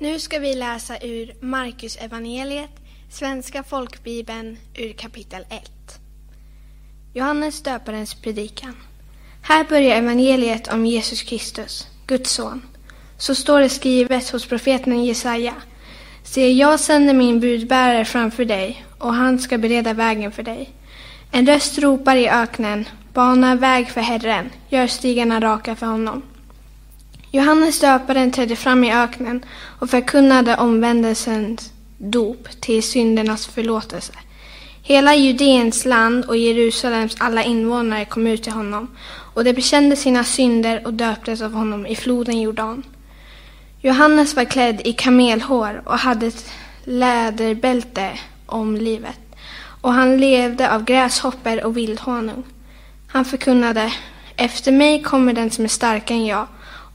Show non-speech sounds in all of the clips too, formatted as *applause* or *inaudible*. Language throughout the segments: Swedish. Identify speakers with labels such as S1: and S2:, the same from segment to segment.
S1: Nu ska vi läsa ur Markus evangeliet, Svenska folkbibeln, ur kapitel 1. Johannes döparens predikan. Här börjar evangeliet om Jesus Kristus, Guds son. Så står det skrivet hos profeten Jesaja. Se, jag sänder min budbärare framför dig, och han ska bereda vägen för dig. En röst ropar i öknen, bana väg för Herren, gör stigarna raka för honom. Johannes döparen trädde fram i öknen och förkunnade omvändelsens dop till syndernas förlåtelse. Hela Judeens land och Jerusalems alla invånare kom ut till honom och de bekände sina synder och döptes av honom i floden Jordan. Johannes var klädd i kamelhår och hade ett läderbälte om livet och han levde av gräshoppor och vildhonung. Han förkunnade Efter mig kommer den som är starkare än jag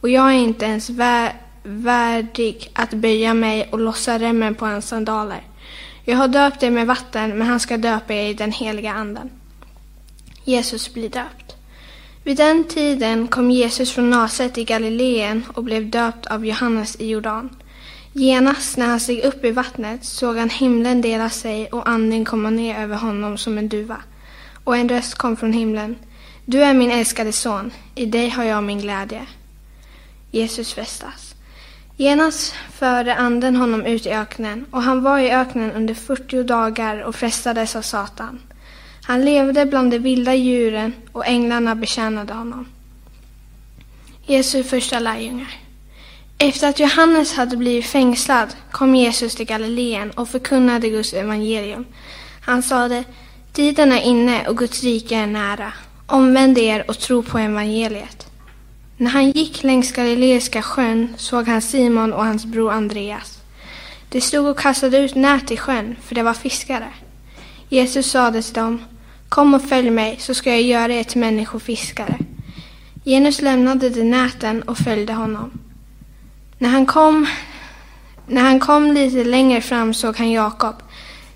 S1: och jag är inte ens vä värdig att böja mig och lossa remmen på hans sandaler. Jag har döpt er med vatten, men han ska döpa er i den heliga anden. Jesus blir döpt. Vid den tiden kom Jesus från Naset i Galileen och blev döpt av Johannes i Jordan. Genast när han steg upp i vattnet såg han himlen dela sig och anden komma ner över honom som en duva. Och en röst kom från himlen. Du är min älskade son, i dig har jag min glädje. Jesus frestas. Genast förde anden honom ut i öknen och han var i öknen under 40 dagar och frestades av Satan. Han levde bland de vilda djuren och änglarna betjänade honom. Jesu första lärjungar. Efter att Johannes hade blivit fängslad kom Jesus till Galileen och förkunnade Guds evangelium. Han sade, tiden är inne och Guds rike är nära. Omvänd er och tro på evangeliet. När han gick längs Galileiska sjön såg han Simon och hans bror Andreas. De stod och kastade ut nät i sjön, för det var fiskare. Jesus sade till dem, Kom och följ mig, så ska jag göra er till människofiskare. Genus lämnade de näten och följde honom. När han kom, när han kom lite längre fram såg han Jakob,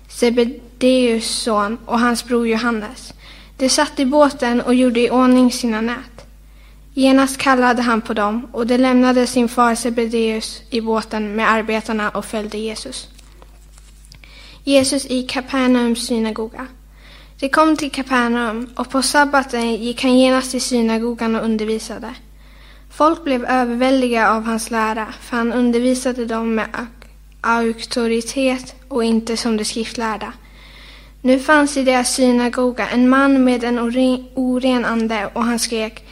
S1: Sebedeus son, och hans bror Johannes. De satt i båten och gjorde i ordning sina nät. Genast kallade han på dem och de lämnade sin far Sebedeus i båten med arbetarna och följde Jesus. Jesus i Kapernaums synagoga. De kom till Kapernaum och på sabbaten gick han genast till synagogan och undervisade. Folk blev överväldiga av hans lära, för han undervisade dem med auktoritet och inte som de skriftlärda. Nu fanns i deras synagoga en man med en oren ande och han skrek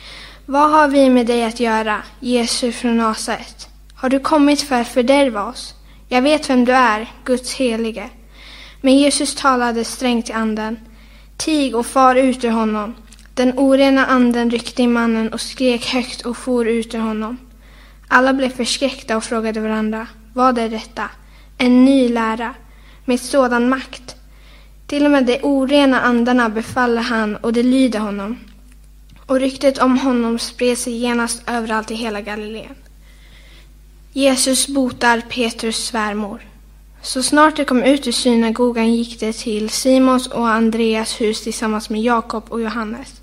S1: vad har vi med dig att göra, Jesus från Nasaret? Har du kommit för att fördärva oss? Jag vet vem du är, Guds helige. Men Jesus talade strängt till anden. Tig och far ut ur honom. Den orena anden ryckte i mannen och skrek högt och for ut ur honom. Alla blev förskräckta och frågade varandra, vad är detta? En ny lära, med sådan makt. Till och med de orena andarna befaller han och de lyder honom och ryktet om honom spred sig genast överallt i hela Galileen. Jesus botar Petrus svärmor. Så snart de kom ut ur synagogan gick de till Simons och Andreas hus tillsammans med Jakob och Johannes.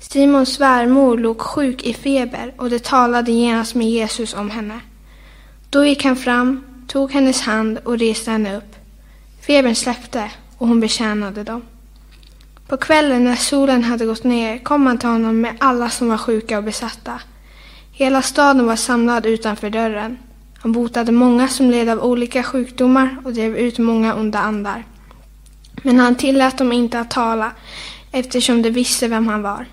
S1: Simons svärmor låg sjuk i feber och de talade genast med Jesus om henne. Då gick han fram, tog hennes hand och reste henne upp. Febern släppte och hon betjänade dem. På kvällen när solen hade gått ner kom han till honom med alla som var sjuka och besatta. Hela staden var samlad utanför dörren. Han botade många som led av olika sjukdomar och drev ut många onda andar. Men han tillät dem inte att tala eftersom de visste vem han var.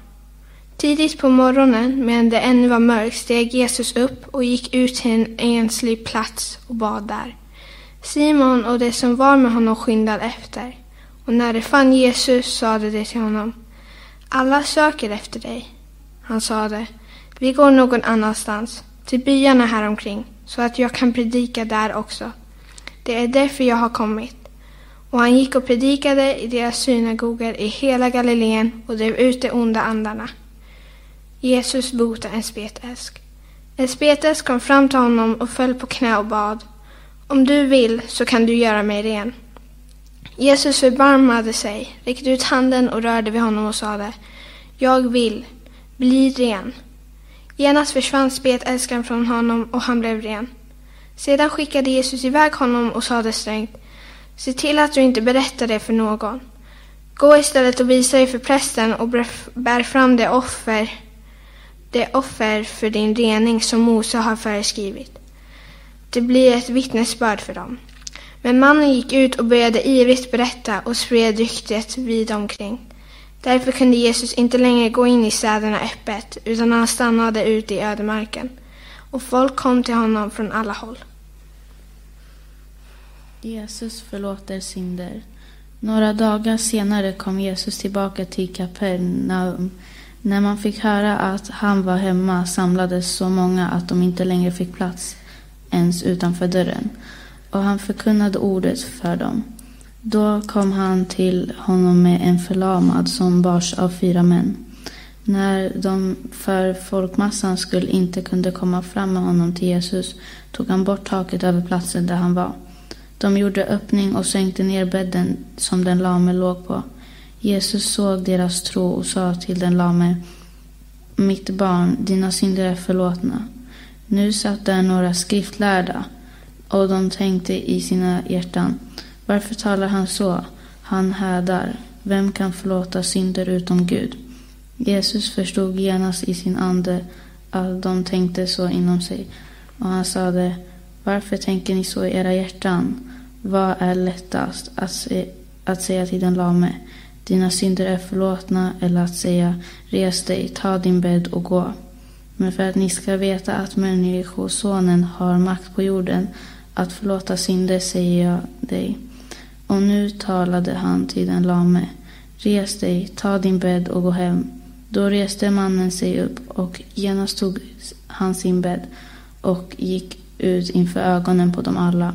S1: Tidigt på morgonen, medan det ännu var mörkt, steg Jesus upp och gick ut till en enslig plats och bad där. Simon och de som var med honom skyndade efter. Och när de fann Jesus sade de till honom, alla söker efter dig. Han sade, vi går någon annanstans, till byarna häromkring, så att jag kan predika där också. Det är därför jag har kommit. Och han gick och predikade i deras synagogor i hela Galileen och drev ut de onda andarna. Jesus botade en spetälsk. En spetälsk kom fram till honom och föll på knä och bad. Om du vill så kan du göra mig ren. Jesus förbarmade sig, räckte ut handen och rörde vid honom och sade Jag vill, bli ren. Genast försvann spetälskan från honom och han blev ren. Sedan skickade Jesus iväg honom och sade strängt, se till att du inte berättar det för någon. Gå istället och visa dig för prästen och bär fram det offer, det offer för din rening som Mose har föreskrivit. Det blir ett vittnesbörd för dem. Men mannen gick ut och började ivrigt berätta och spred ryktet vid omkring. Därför kunde Jesus inte längre gå in i städerna öppet, utan han stannade ute i ödemarken. Och folk kom till honom från alla håll.
S2: Jesus förlåter synder. Några dagar senare kom Jesus tillbaka till Kapernaum. När man fick höra att han var hemma samlades så många att de inte längre fick plats ens utanför dörren. Och han förkunnade ordet för dem. Då kom han till honom med en förlamad som bars av fyra män. När de för folkmassan skull inte kunde komma fram med honom till Jesus tog han bort taket över platsen där han var. De gjorde öppning och sänkte ner bädden som den lame låg på. Jesus såg deras tro och sa till den lame Mitt barn, dina synder är förlåtna. Nu satt där några skriftlärda och de tänkte i sina hjärtan Varför talar han så? Han hädar. Vem kan förlåta synder utom Gud? Jesus förstod genast i sin ande att de tänkte så inom sig och han sade Varför tänker ni så i era hjärtan? Vad är lättast att, se, att säga till den lame Dina synder är förlåtna eller att säga Res dig, ta din bädd och gå. Men för att ni ska veta att Människosonen har makt på jorden att förlåta synder säger jag dig. Och nu talade han till den lame. Res dig, ta din bädd och gå hem. Då reste mannen sig upp och genast tog han sin bädd och gick ut inför ögonen på dem alla.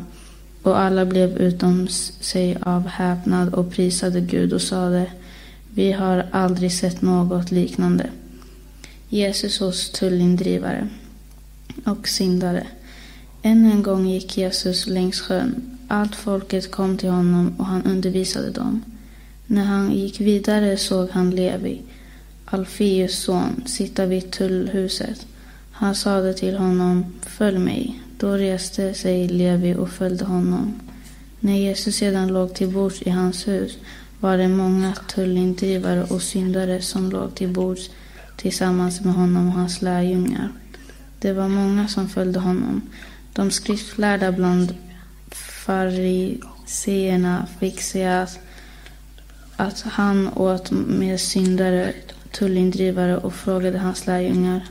S2: Och alla blev utom sig av häpnad och prisade Gud och sade Vi har aldrig sett något liknande. Jesus hos tullindrivare och syndare. Än en gång gick Jesus längs sjön. Allt folket kom till honom och han undervisade dem. När han gick vidare såg han Levi, Alfeus son, sitta vid tullhuset. Han sade till honom, följ mig. Då reste sig Levi och följde honom. När Jesus sedan låg till bords i hans hus var det många tullindrivare och syndare som låg till bords tillsammans med honom och hans lärjungar. Det var många som följde honom. De skriftlärda bland fariseerna fick se att, att han åt med syndare, tullindrivare och frågade hans lärjungar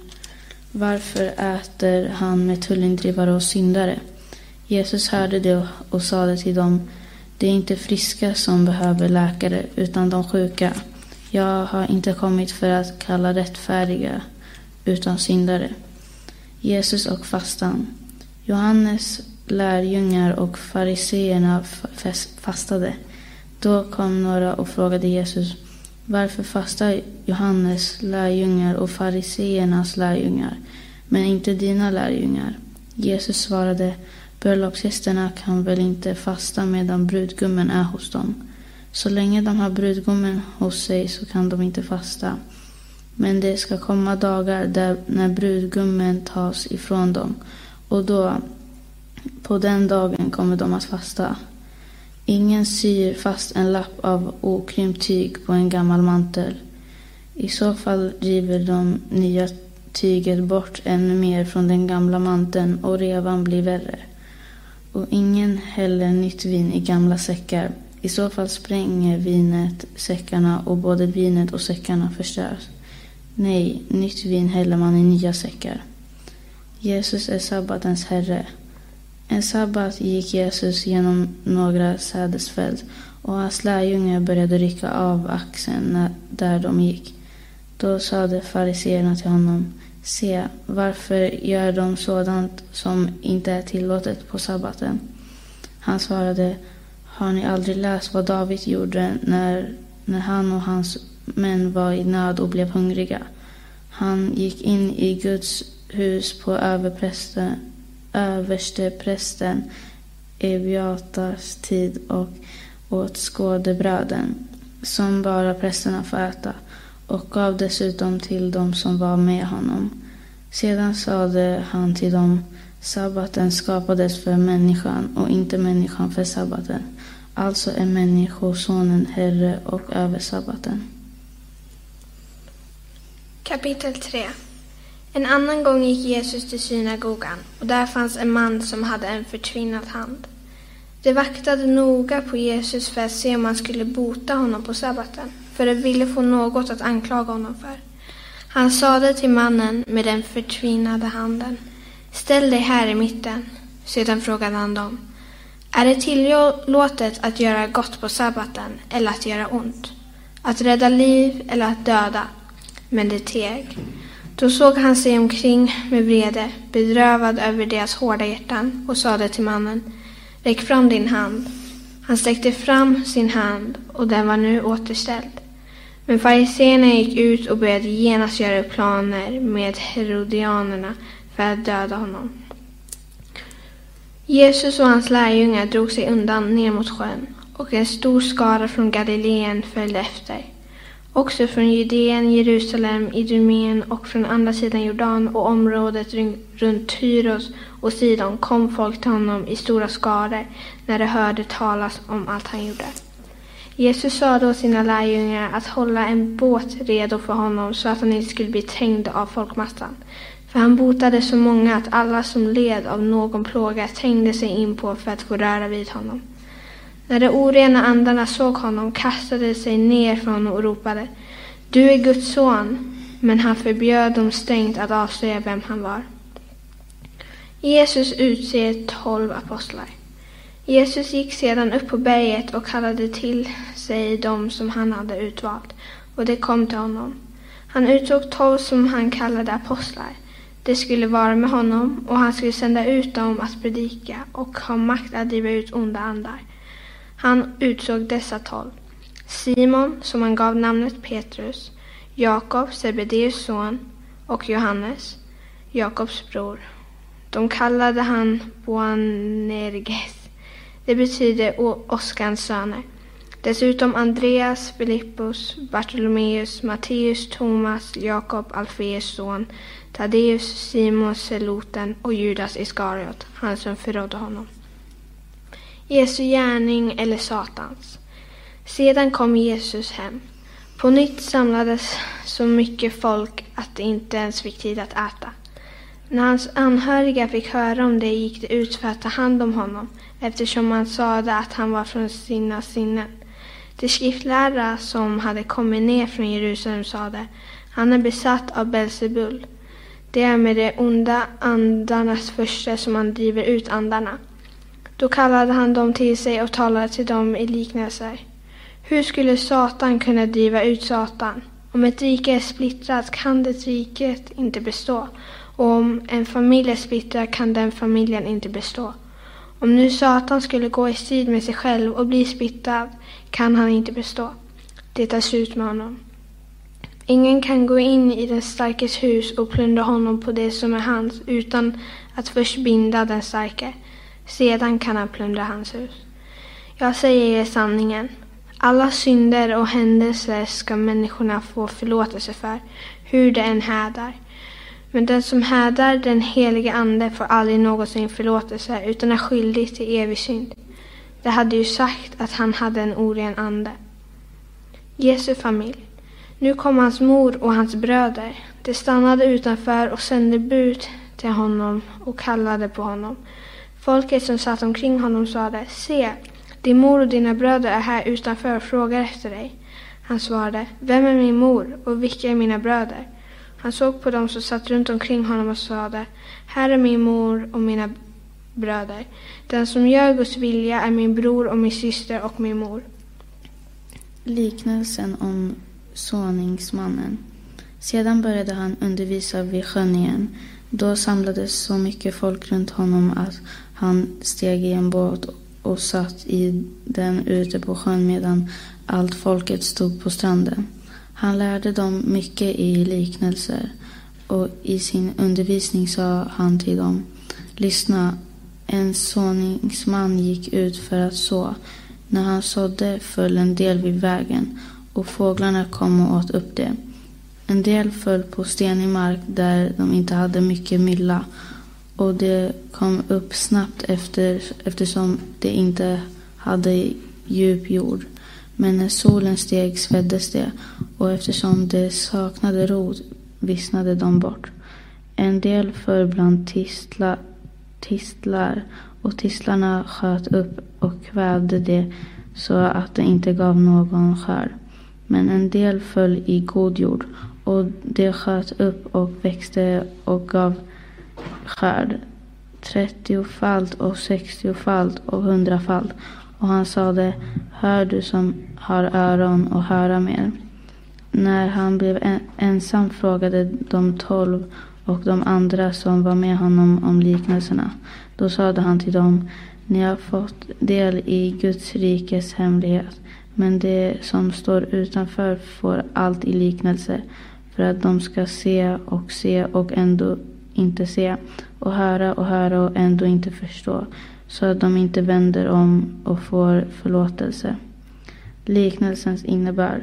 S2: varför äter han med tullindrivare och syndare? Jesus hörde det och sade till dem det är inte friska som behöver läkare utan de sjuka. Jag har inte kommit för att kalla rättfärdiga utan syndare. Jesus och fastan. Johannes lärjungar och fariseerna fastade. Då kom några och frågade Jesus varför fastar Johannes lärjungar och fariseernas lärjungar men inte dina lärjungar? Jesus svarade bröllopsgästerna kan väl inte fasta medan brudgummen är hos dem. Så länge de har brudgummen hos sig så kan de inte fasta. Men det ska komma dagar där, när brudgummen tas ifrån dem och då, på den dagen kommer de att fasta. Ingen syr fast en lapp av okrympt tyg på en gammal mantel. I så fall river de nya tyget bort ännu mer från den gamla manteln och revan blir värre. Och ingen häller nytt vin i gamla säckar. I så fall spränger vinet säckarna och både vinet och säckarna förstörs. Nej, nytt vin häller man i nya säckar. Jesus är sabbatens herre. En sabbat gick Jesus genom några sädesfält och hans lärjungar började rycka av axeln där de gick. Då sade fariseerna till honom, se, varför gör de sådant som inte är tillåtet på sabbaten? Han svarade, har ni aldrig läst vad David gjorde när, när han och hans män var i nöd och blev hungriga? Han gick in i Guds hus på översteprästen Ebiatas tid och åt skådebröden som bara prästerna får äta och gav dessutom till dem som var med honom. Sedan sade han till dem, Sabbaten skapades för människan och inte människan för sabbaten. Alltså är Människosonen Herre och över sabbaten.
S1: Kapitel 3 en annan gång gick Jesus till synagogan och där fanns en man som hade en förtvinnad hand. De vaktade noga på Jesus för att se om han skulle bota honom på sabbaten, för de ville få något att anklaga honom för. Han sade till mannen med den förtvinade handen, ställ dig här i mitten. Sedan frågade han dem, är det tillåtet att göra gott på sabbaten eller att göra ont? Att rädda liv eller att döda? Men det teg. Då såg han sig omkring med vrede, bedrövad över deras hårda hjärtan och sade till mannen, räck fram din hand. Han sträckte fram sin hand och den var nu återställd. Men fariséerna gick ut och började genast göra planer med herodianerna för att döda honom. Jesus och hans lärjungar drog sig undan ner mot sjön och en stor skara från Galileen följde efter. Också från Judeen, Jerusalem, Idumeen och från andra sidan Jordan och området runt Tyros och Sidon kom folk till honom i stora skaror när de hörde talas om allt han gjorde. Jesus sa då sina lärjungar att hålla en båt redo för honom så att han inte skulle bli trängd av folkmassan. För han botade så många att alla som led av någon plåga trängde sig in på för att få röra vid honom. När de orena andarna såg honom kastade de sig ner från honom och ropade Du är Guds son. Men han förbjöd dem strängt att avslöja vem han var. Jesus utser tolv apostlar. Jesus gick sedan upp på berget och kallade till sig dem som han hade utvalt, och de kom till honom. Han utsåg tolv som han kallade apostlar. De skulle vara med honom, och han skulle sända ut dem att predika och ha makt att driva ut onda andar. Han utsåg dessa tolv. Simon, som han gav namnet Petrus, Jakob, Sebedeus son, och Johannes, Jakobs bror. De kallade han Boanerges. Det betyder Oskans söner. Dessutom Andreas, Filippus, Bartolomeus, Matteus, Thomas, Jakob, Alfeus son, Taddeus, Simon Seloten och Judas Iskariot, han som förrådde honom. Jesu gärning eller Satans. Sedan kom Jesus hem. På nytt samlades så mycket folk att det inte ens fick tid att äta. När hans anhöriga fick höra om det gick de ut för att ta hand om honom eftersom man sade att han var från sina sinnen. De skriftlärda som hade kommit ner från Jerusalem sade han är besatt av Belsebul. Det är med de onda andarnas första som han driver ut andarna. Då kallade han dem till sig och talade till dem i liknelser. Hur skulle Satan kunna driva ut Satan? Om ett rike är splittrat kan det riket inte bestå. Och om en familj är splittrad kan den familjen inte bestå. Om nu Satan skulle gå i strid med sig själv och bli splittrad kan han inte bestå. Det är slut med honom. Ingen kan gå in i den starkes hus och plundra honom på det som är hans utan att först binda den starke. Sedan kan han plundra hans hus. Jag säger er sanningen. Alla synder och händelser ska människorna få förlåtelse för, hur de än hädar. Men den som hädar den helige Ande får aldrig någonsin förlåtelse utan är skyldig till evig synd. Det hade ju sagt att han hade en oren ande. Jesu familj. Nu kom hans mor och hans bröder. De stannade utanför och sände bud till honom och kallade på honom. Folket som satt omkring honom sade, se, din mor och dina bröder är här utanför och frågar efter dig. Han svarade, vem är min mor och vilka är mina bröder? Han såg på dem som satt runt omkring honom och sade, här är min mor och mina bröder. Den som gör Guds vilja är min bror och min syster och min mor.
S2: Liknelsen om såningsmannen. Sedan började han undervisa vid sjön igen. Då samlades så mycket folk runt honom att han steg i en båt och satt i den ute på sjön medan allt folket stod på stranden. Han lärde dem mycket i liknelser och i sin undervisning sa han till dem Lyssna, en såningsman gick ut för att så. När han sådde föll en del vid vägen och fåglarna kom och åt upp det. En del föll på stenig mark där de inte hade mycket mylla och det kom upp snabbt efter, eftersom det inte hade djup jord. Men när solen steg sveddes det och eftersom det saknade rot vissnade de bort. En del föll bland tistla, tistlar och tistlarna sköt upp och kvävde det så att det inte gav någon skörd. Men en del föll i god jord och det sköt upp och växte och gav skörd. Trettiofalt och sextiofalt och hundrafalt. Och han sade, hör du som har öron och höra mer. När han blev ensam frågade de tolv och de andra som var med honom om liknelserna. Då sade han till dem, ni har fått del i Guds rikes hemlighet. Men det som står utanför får allt i liknelse för att de ska se och se och ändå inte se och höra och höra och ändå inte förstå så att de inte vänder om och får förlåtelse. Liknelsens innebörd.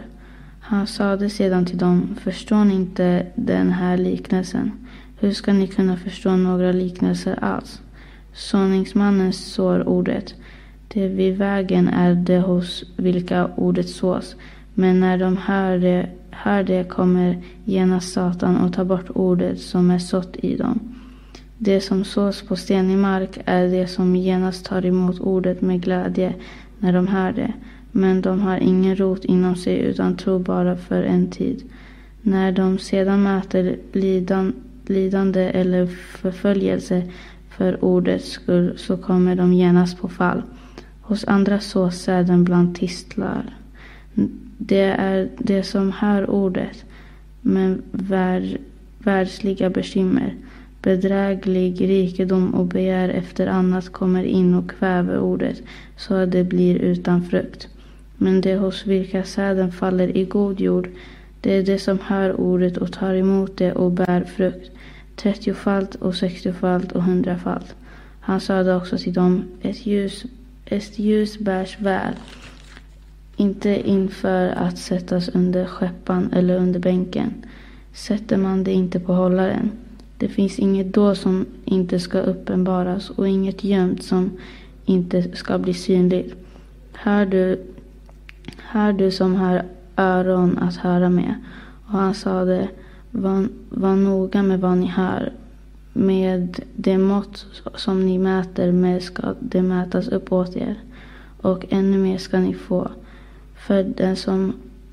S2: Han sade sedan till dem, förstår ni inte den här liknelsen? Hur ska ni kunna förstå några liknelser alls? Såningsmannen sår ordet. Det vid vägen är det hos vilka ordet sås. Men när de hör det, hör det kommer genast Satan och tar bort ordet som är sått i dem. Det som sås på stenig mark är det som genast tar emot ordet med glädje när de hör det. Men de har ingen rot inom sig utan tror bara för en tid. När de sedan möter lidan, lidande eller förföljelse för ordets skull så kommer de genast på fall. Hos andra sås säden bland tistlar. Det är det som hör ordet, men vär, världsliga bekymmer, bedräglig rikedom och begär efter annat kommer in och kväver ordet så att det blir utan frukt. Men det hos vilka säden faller i god jord, det är det som hör ordet och tar emot det och bär frukt, trettiofalt och sextiofalt och hundrafalt. Han sade också till dem, ett ljus, ett ljus bärs väl, inte inför att sättas under skeppan eller under bänken. Sätter man det inte på hållaren. Det finns inget då som inte ska uppenbaras och inget gömt som inte ska bli synligt. Hör du, hör du som har öron att höra med. Och han sade, var, var noga med vad ni hör. Med det mått som ni mäter med ska det mätas upp åt er. Och ännu mer ska ni få. För den som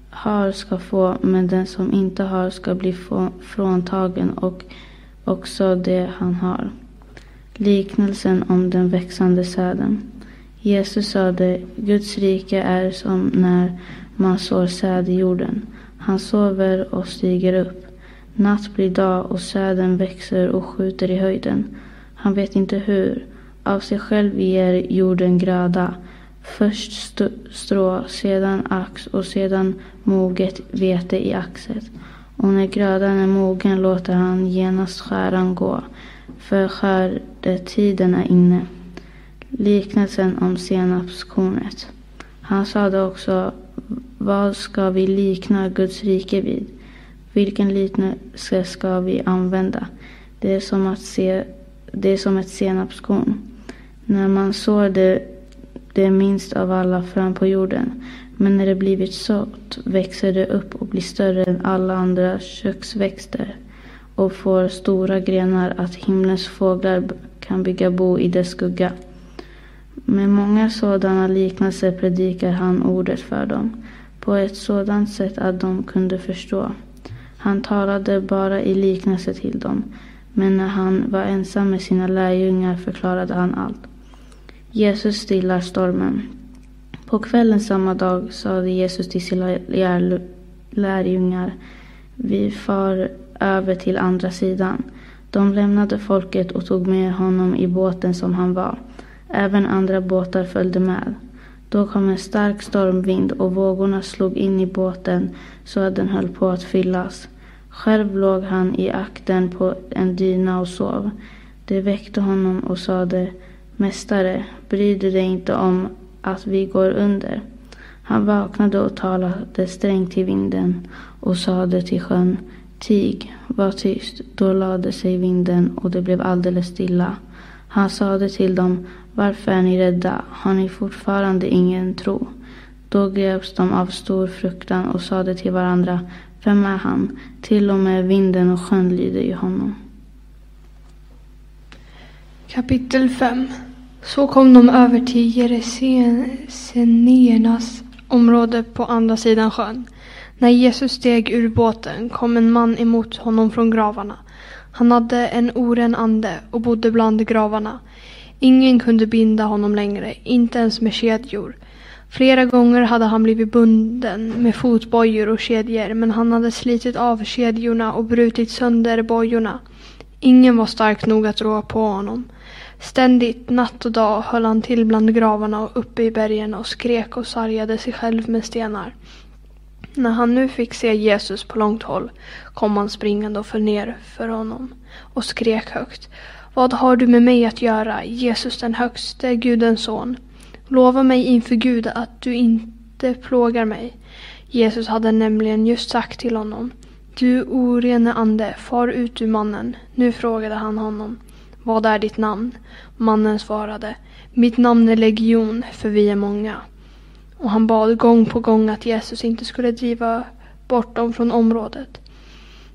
S2: har ska få, men den som inte har ska bli fråntagen och också det han har. Liknelsen om den växande säden. Jesus sade, Guds rike är som när man sår säd i jorden. Han sover och stiger upp. Natt blir dag och säden växer och skjuter i höjden. Han vet inte hur. Av sig själv ger jorden gröda. Först strå, sedan ax och sedan moget vete i axet. Och när grödan är mogen låter han genast skäran gå, för skördetiden är inne. Liknelsen om senapskornet. Han sade också, vad ska vi likna Guds rike vid? Vilken liknelse ska vi använda? Det är som, att se, det är som ett senapskorn. När man sår det, det minst av alla frön på jorden. Men när det blivit sått växer det upp och blir större än alla andra köksväxter och får stora grenar att himlens fåglar kan bygga bo i dess skugga. Med många sådana liknelser predikar han ordet för dem på ett sådant sätt att de kunde förstå. Han talade bara i liknelse till dem, men när han var ensam med sina lärjungar förklarade han allt. Jesus stillar stormen. På kvällen samma dag sade Jesus till sina lärjungar, vi far över till andra sidan. De lämnade folket och tog med honom i båten som han var. Även andra båtar följde med. Då kom en stark stormvind och vågorna slog in i båten så att den höll på att fyllas. Själv låg han i akten på en dyna och sov. Det väckte honom och sade Mästare, bryr du dig inte om att vi går under? Han vaknade och talade strängt till vinden och sade till sjön Tig, var tyst. Då lade sig vinden och det blev alldeles stilla. Han sade till dem, varför är ni rädda? Har ni fortfarande ingen tro? Då greps de av stor fruktan och sade till varandra, vem är han? Till och med vinden och sjön lyder i honom.
S3: Kapitel 5 Så kom de över till Jeresenernas område på andra sidan sjön. När Jesus steg ur båten kom en man emot honom från gravarna. Han hade en oren ande och bodde bland gravarna. Ingen kunde binda honom längre, inte ens med kedjor. Flera gånger hade han blivit bunden med fotbojor och kedjor men han hade slitit av kedjorna och brutit sönder bojorna. Ingen var stark nog att rå på honom. Ständigt, natt och dag, höll han till bland gravarna och uppe i bergen och skrek och sargade sig själv med stenar. När han nu fick se Jesus på långt håll kom han springande och föll ner för honom och skrek högt. Vad har du med mig att göra, Jesus den högste, Gudens son? Lova mig inför Gud att du inte plågar mig. Jesus hade nämligen just sagt till honom. Du orene ande, far ut ur mannen. Nu frågade han honom. Vad är ditt namn? Mannen svarade. Mitt namn är Legion, för vi är många. Och han bad gång på gång att Jesus inte skulle driva bort dem från området.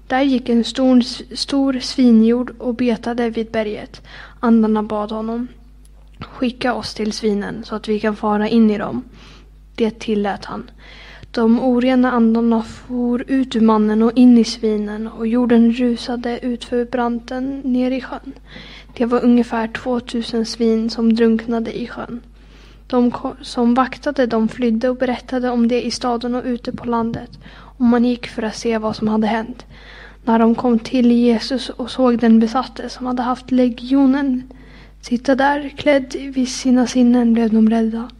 S3: Där gick en stor, stor svinjord och betade vid berget. Andarna bad honom. Skicka oss till svinen så att vi kan fara in i dem. Det tillät han. De orena andarna for ut ur mannen och in i svinen och jorden rusade utför branten ner i sjön. Det var ungefär 2000 svin som drunknade i sjön. De som vaktade dem flydde och berättade om det i staden och ute på landet. Och man gick för att se vad som hade hänt. När de kom till Jesus och såg den besatte som hade haft legionen sitta där klädd vid sina sinnen blev de rädda.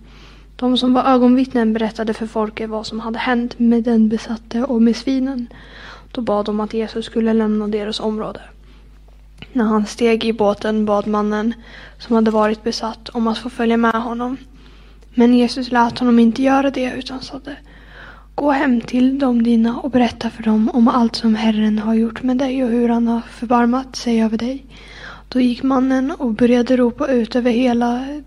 S3: De som var ögonvittnen berättade för folket vad som hade hänt med den besatte och med svinen. Då bad de att Jesus skulle lämna deras område. När han steg i båten bad mannen som hade varit besatt om att få följa med honom. Men Jesus lät honom inte göra det utan sade Gå hem till dem dina och berätta för dem om allt som Herren har gjort med dig och hur han har förbarmat sig över dig. Då gick mannen och började ropa ut över hela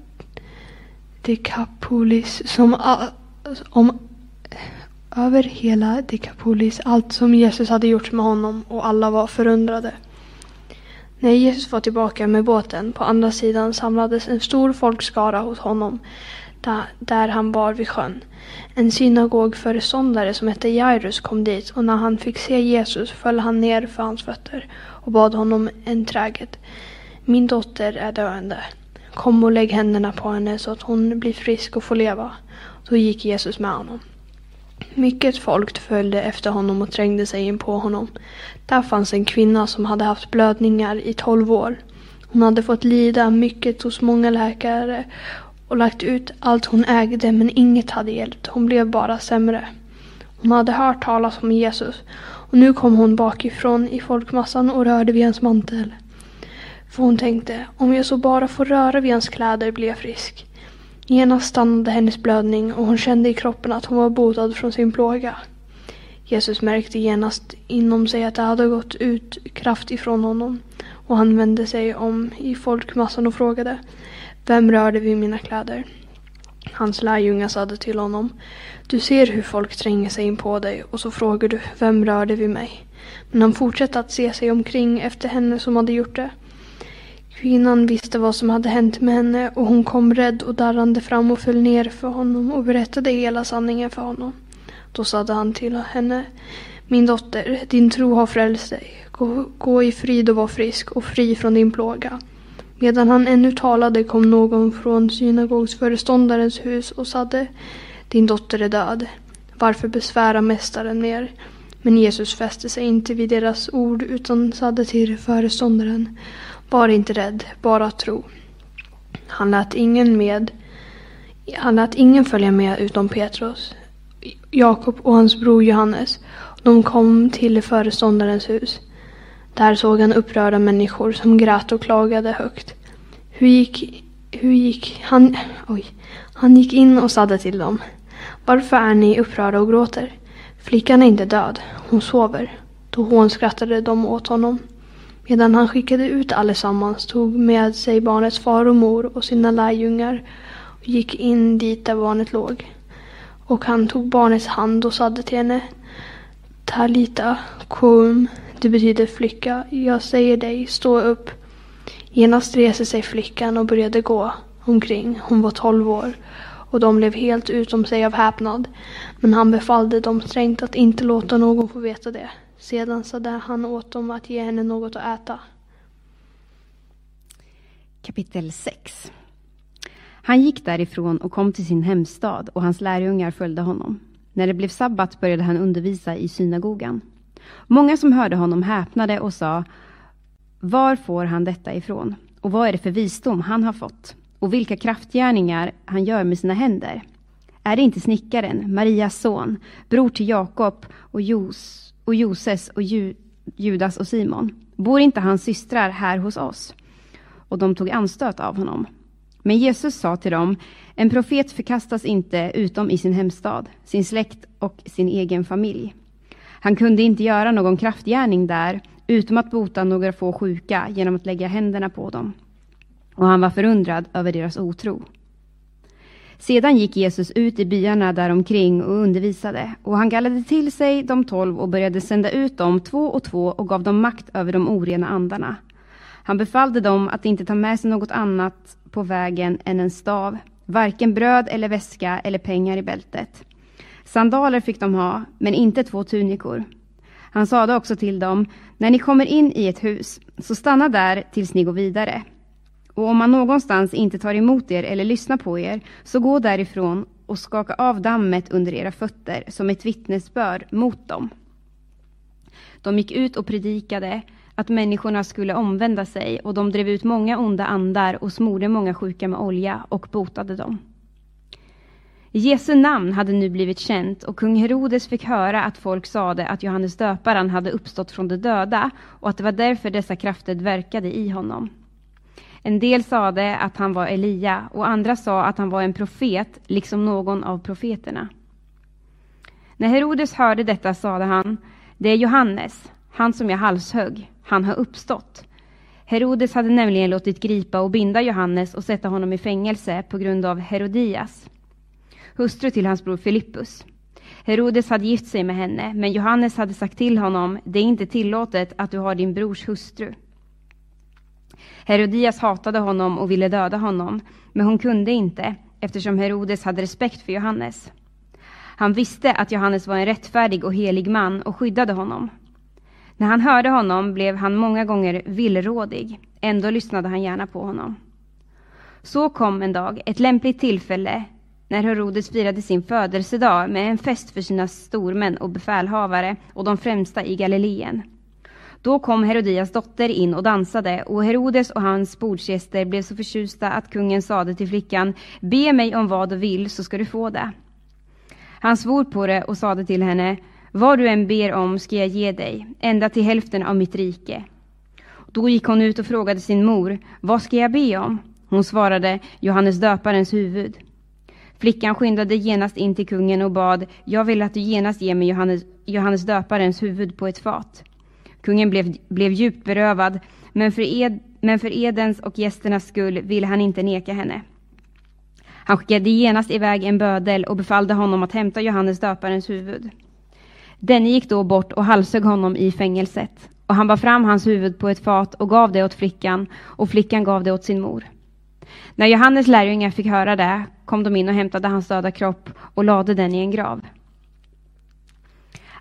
S3: Dekapolis som om över hela Dekapolis allt som Jesus hade gjort med honom och alla var förundrade. När Jesus var tillbaka med båten på andra sidan samlades en stor folkskara hos honom där han bar vid sjön. En synagogföreståndare som hette Jairus kom dit och när han fick se Jesus föll han ner för hans fötter och bad honom enträget. Min dotter är döende. Kom och lägg händerna på henne så att hon blir frisk och får leva. Då gick Jesus med honom. Mycket folk följde efter honom och trängde sig in på honom. Där fanns en kvinna som hade haft blödningar i tolv år. Hon hade fått lida mycket hos många läkare och lagt ut allt hon ägde men inget hade hjälpt. Hon blev bara sämre. Hon hade hört talas om Jesus och nu kom hon bakifrån i folkmassan och rörde vid hans mantel. För hon tänkte, om jag så bara får röra vid hans kläder blir jag frisk. Genast stannade hennes blödning och hon kände i kroppen att hon var botad från sin plåga. Jesus märkte genast inom sig att det hade gått ut kraft ifrån honom och han vände sig om i folkmassan och frågade Vem rörde vid mina kläder? Hans lärjungar sade till honom Du ser hur folk tränger sig in på dig och så frågar du Vem rörde vid mig? Men han fortsatte att se sig omkring efter henne som hade gjort det. Kvinnan visste vad som hade hänt med henne och hon kom rädd och darrande fram och föll ner för honom och berättade hela sanningen för honom. Då sade han till henne Min dotter, din tro har frälst dig. Gå, gå i frid och var frisk och fri från din plåga. Medan han ännu talade kom någon från synagogsföreståndarens hus och sade Din dotter är död. Varför besvära mästaren mer? Men Jesus fäste sig inte vid deras ord utan sade till föreståndaren var inte rädd, bara tro. Han lät ingen med. Han lät ingen följa med utom Petrus, Jakob och hans bror Johannes. De kom till föreståndarens hus. Där såg han upprörda människor som grät och klagade högt. Hur gick, hur gick han, oj, han gick in och sade till dem. Varför är ni upprörda och gråter? Flickan är inte död, hon sover. Då hånskrattade de åt honom. Medan han skickade ut allesammans tog med sig barnets far och mor och sina lärjungar och gick in dit där barnet låg. Och han tog barnets hand och sade till henne Talita koum, det betyder flicka, jag säger dig, stå upp. Genast reste sig flickan och började gå omkring. Hon var tolv år och de blev helt utom sig av häpnad. Men han befallde dem strängt att inte låta någon få veta det. Sedan sade han åt dem att ge henne något att äta.
S4: Kapitel 6 Han gick därifrån och kom till sin hemstad och hans lärjungar följde honom. När det blev sabbat började han undervisa i synagogan. Många som hörde honom häpnade och sa Var får han detta ifrån? Och vad är det för visdom han har fått? Och vilka kraftgärningar han gör med sina händer? Är det inte snickaren, Marias son, bror till Jakob och, Jos, och Joses och Ju, Judas och Simon? Bor inte hans systrar här hos oss? Och de tog anstöt av honom. Men Jesus sa till dem, en profet förkastas inte utom i sin hemstad, sin släkt och sin egen familj. Han kunde inte göra någon kraftgärning där, utom att bota några få sjuka genom att lägga händerna på dem. Och han var förundrad över deras otro. Sedan gick Jesus ut i byarna däromkring och undervisade, och han kallade till sig de tolv och började sända ut dem två och två och gav dem makt över de orena andarna. Han befallde dem att inte ta med sig något annat på vägen än en stav, varken bröd eller väska eller pengar i bältet. Sandaler fick de ha, men inte två tunikor. Han sade också till dem, när ni kommer in i ett hus, så stanna där tills ni går vidare. Och om man någonstans inte tar emot er eller lyssnar på er, så gå därifrån och skaka av dammet under era fötter som ett vittnesbörd mot dem. De gick ut och predikade att människorna skulle omvända sig och de drev ut många onda andar och smorde många sjuka med olja och botade dem. Jesu namn hade nu blivit känt och kung Herodes fick höra att folk sade att Johannes döparen hade uppstått från de döda och att det var därför dessa krafter verkade i honom. En del sade att han var Elia och andra sa att han var en profet, liksom någon av profeterna. När Herodes hörde detta sade han, det är Johannes, han som jag halshögg, han har uppstått. Herodes hade nämligen låtit gripa och binda Johannes och sätta honom i fängelse på grund av Herodias, hustru till hans bror Filippus. Herodes hade gift sig med henne, men Johannes hade sagt till honom, det är inte tillåtet att du har din brors hustru. Herodias hatade honom och ville döda honom, men hon kunde inte, eftersom Herodes hade respekt för Johannes. Han visste att Johannes var en rättfärdig och helig man och skyddade honom. När han hörde honom blev han många gånger villrådig. Ändå lyssnade han gärna på honom. Så kom en dag ett lämpligt tillfälle när Herodes firade sin födelsedag med en fest för sina stormän och befälhavare och de främsta i Galileen. Då kom Herodias dotter in och dansade och Herodes och hans bordsgäster blev så förtjusta att kungen sade till flickan Be mig om vad du vill så ska du få det. Han svor på det och sade till henne Vad du än ber om ska jag ge dig, ända till hälften av mitt rike. Då gick hon ut och frågade sin mor Vad ska jag be om? Hon svarade Johannes döparens huvud. Flickan skyndade genast in till kungen och bad Jag vill att du genast ger mig Johannes, Johannes döparens huvud på ett fat. Kungen blev, blev djupt berövad, men för, ed, men för edens och gästernas skull ville han inte neka henne. Han skickade genast iväg en bödel och befallde honom att hämta Johannes döparens huvud. Denne gick då bort och halshögg honom i fängelset, och han bar fram hans huvud på ett fat och gav det åt flickan, och flickan gav det åt sin mor. När Johannes lärjungar fick höra det kom de in och hämtade hans döda kropp och lade den i en grav.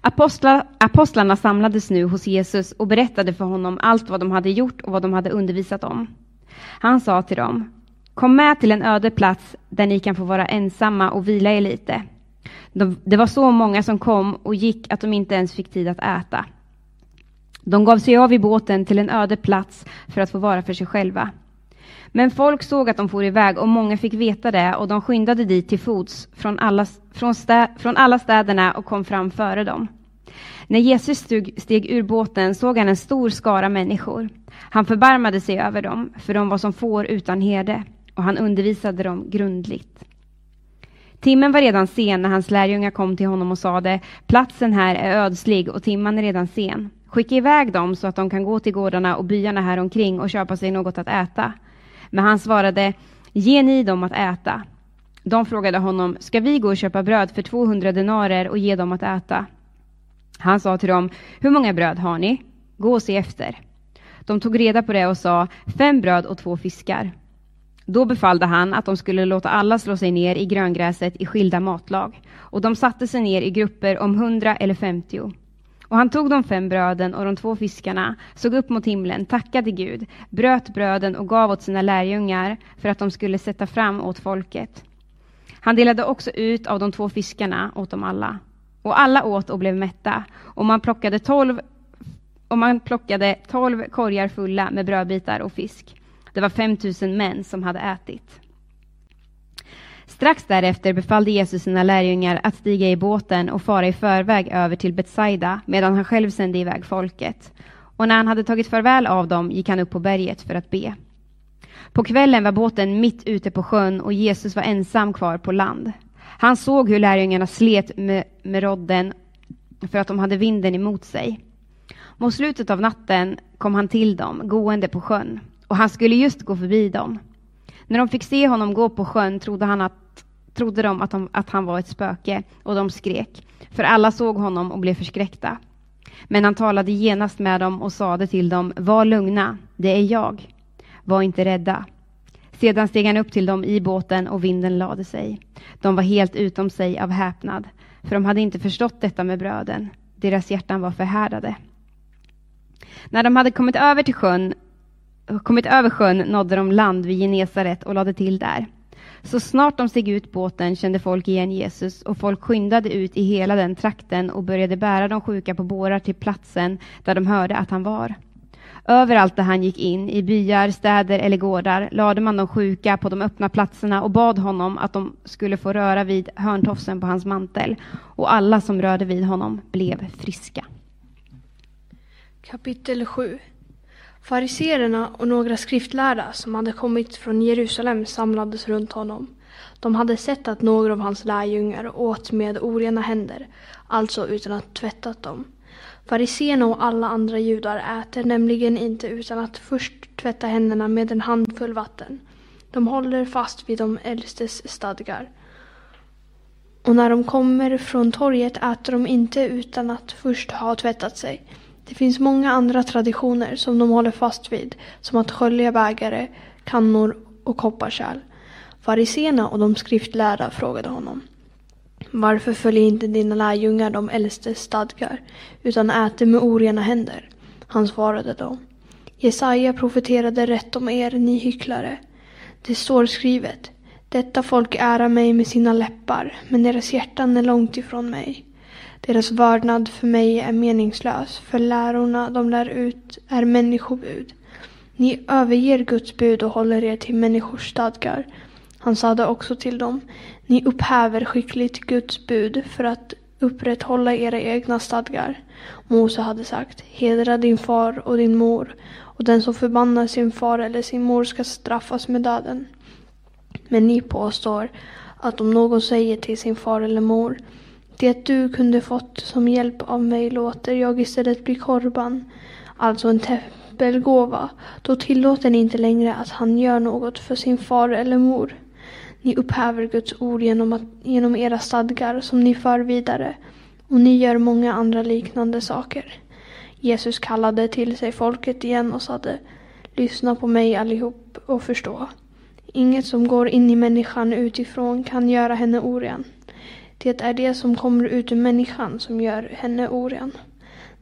S4: Apostlar, apostlarna samlades nu hos Jesus och berättade för honom allt vad de hade gjort och vad de hade undervisat om. Han sa till dem, kom med till en öde plats där ni kan få vara ensamma och vila er lite. Det var så många som kom och gick att de inte ens fick tid att äta. De gav sig av i båten till en öde plats för att få vara för sig själva. Men folk såg att de for iväg och många fick veta det och de skyndade dit till fots från alla, från, stä, från alla städerna och kom fram före dem. När Jesus steg, steg ur båten såg han en stor skara människor. Han förbarmade sig över dem, för de var som får utan herde, och han undervisade dem grundligt. Timmen var redan sen när hans lärjungar kom till honom och sade, platsen här är ödslig och timman är redan sen. Skicka iväg dem så att de kan gå till gårdarna och byarna här omkring och köpa sig något att äta. Men han svarade, ge ni dem att äta. De frågade honom, ska vi gå och köpa bröd för 200 denarer och ge dem att äta? Han sa till dem, hur många bröd har ni? Gå och se efter. De tog reda på det och sa, fem bröd och två fiskar. Då befallde han att de skulle låta alla slå sig ner i gröngräset i skilda matlag, och de satte sig ner i grupper om hundra eller femtio. Och han tog de fem bröden och de två fiskarna, såg upp mot himlen, tackade Gud, bröt bröden och gav åt sina lärjungar för att de skulle sätta fram åt folket. Han delade också ut av de två fiskarna åt dem alla. Och alla åt och blev mätta, och man plockade tolv och man plockade tolv korgar fulla med brödbitar och fisk. Det var 5000 män som hade ätit. Strax därefter befallde Jesus sina lärjungar att stiga i båten och fara i förväg över till Betsaida medan han själv sände iväg folket. Och när han hade tagit farväl av dem gick han upp på berget för att be. På kvällen var båten mitt ute på sjön och Jesus var ensam kvar på land. Han såg hur lärjungarna slet med, med rodden för att de hade vinden emot sig. Mot slutet av natten kom han till dem, gående på sjön och han skulle just gå förbi dem. När de fick se honom gå på sjön trodde, han att, trodde de att, de att han var ett spöke och de skrek, för alla såg honom och blev förskräckta. Men han talade genast med dem och sade till dem, var lugna, det är jag. Var inte rädda. Sedan steg han upp till dem i båten och vinden lade sig. De var helt utom sig av häpnad, för de hade inte förstått detta med bröden. Deras hjärtan var förhärdade. När de hade kommit över till sjön Eh, kommit över sjön nådde de land vid Genesaret och lade till där. Så snart de steg ut båten kände folk igen Jesus och folk skyndade ut i hela den trakten och började bära de sjuka på bårar till platsen där de hörde att han var. Överallt där han gick in, i byar, städer eller gårdar, lade man de sjuka på de öppna platserna och bad honom att de skulle få röra vid hörntofsen på hans mantel. Och alla som rörde vid honom blev friska.
S3: Kapitel 7 Fariseerna och några skriftlärda som hade kommit från Jerusalem samlades runt honom. De hade sett att några av hans lärjungar åt med orena händer, alltså utan att tvättat dem. Fariséerna och alla andra judar äter nämligen inte utan att först tvätta händerna med en handfull vatten. De håller fast vid de äldstes stadgar. Och när de kommer från torget äter de inte utan att först ha tvättat sig. Det finns många andra traditioner som de håller fast vid, som att skölja bägare, kannor och kopparkärl. Fariséerna och de skriftlärda frågade honom. Varför följer inte dina lärjungar de äldstes stadgar, utan äter med orena händer? Han svarade då. Jesaja profeterade rätt om er, ni hycklare. Det står skrivet. Detta folk ärar mig med sina läppar, men deras hjärtan är långt ifrån mig. Deras vördnad för mig är meningslös, för lärorna de lär ut är människobud. Ni överger Guds bud och håller er till människors stadgar. Han sade också till dem, ni upphäver skickligt Guds bud för att upprätthålla era egna stadgar. Mose hade sagt, hedra din far och din mor, och den som förbannar sin far eller sin mor ska straffas med döden. Men ni påstår att om någon säger till sin far eller mor, det du kunde fått som hjälp av mig låter jag istället bli korban, alltså en tempelgåva. Då tillåter ni inte längre att han gör något för sin far eller mor. Ni upphäver Guds ord genom, att, genom era stadgar som ni för vidare och ni gör många andra liknande saker. Jesus kallade till sig folket igen och sade Lyssna på mig allihop och förstå. Inget som går in i människan utifrån kan göra henne oren. Det är det som kommer ut ur människan som gör henne oren.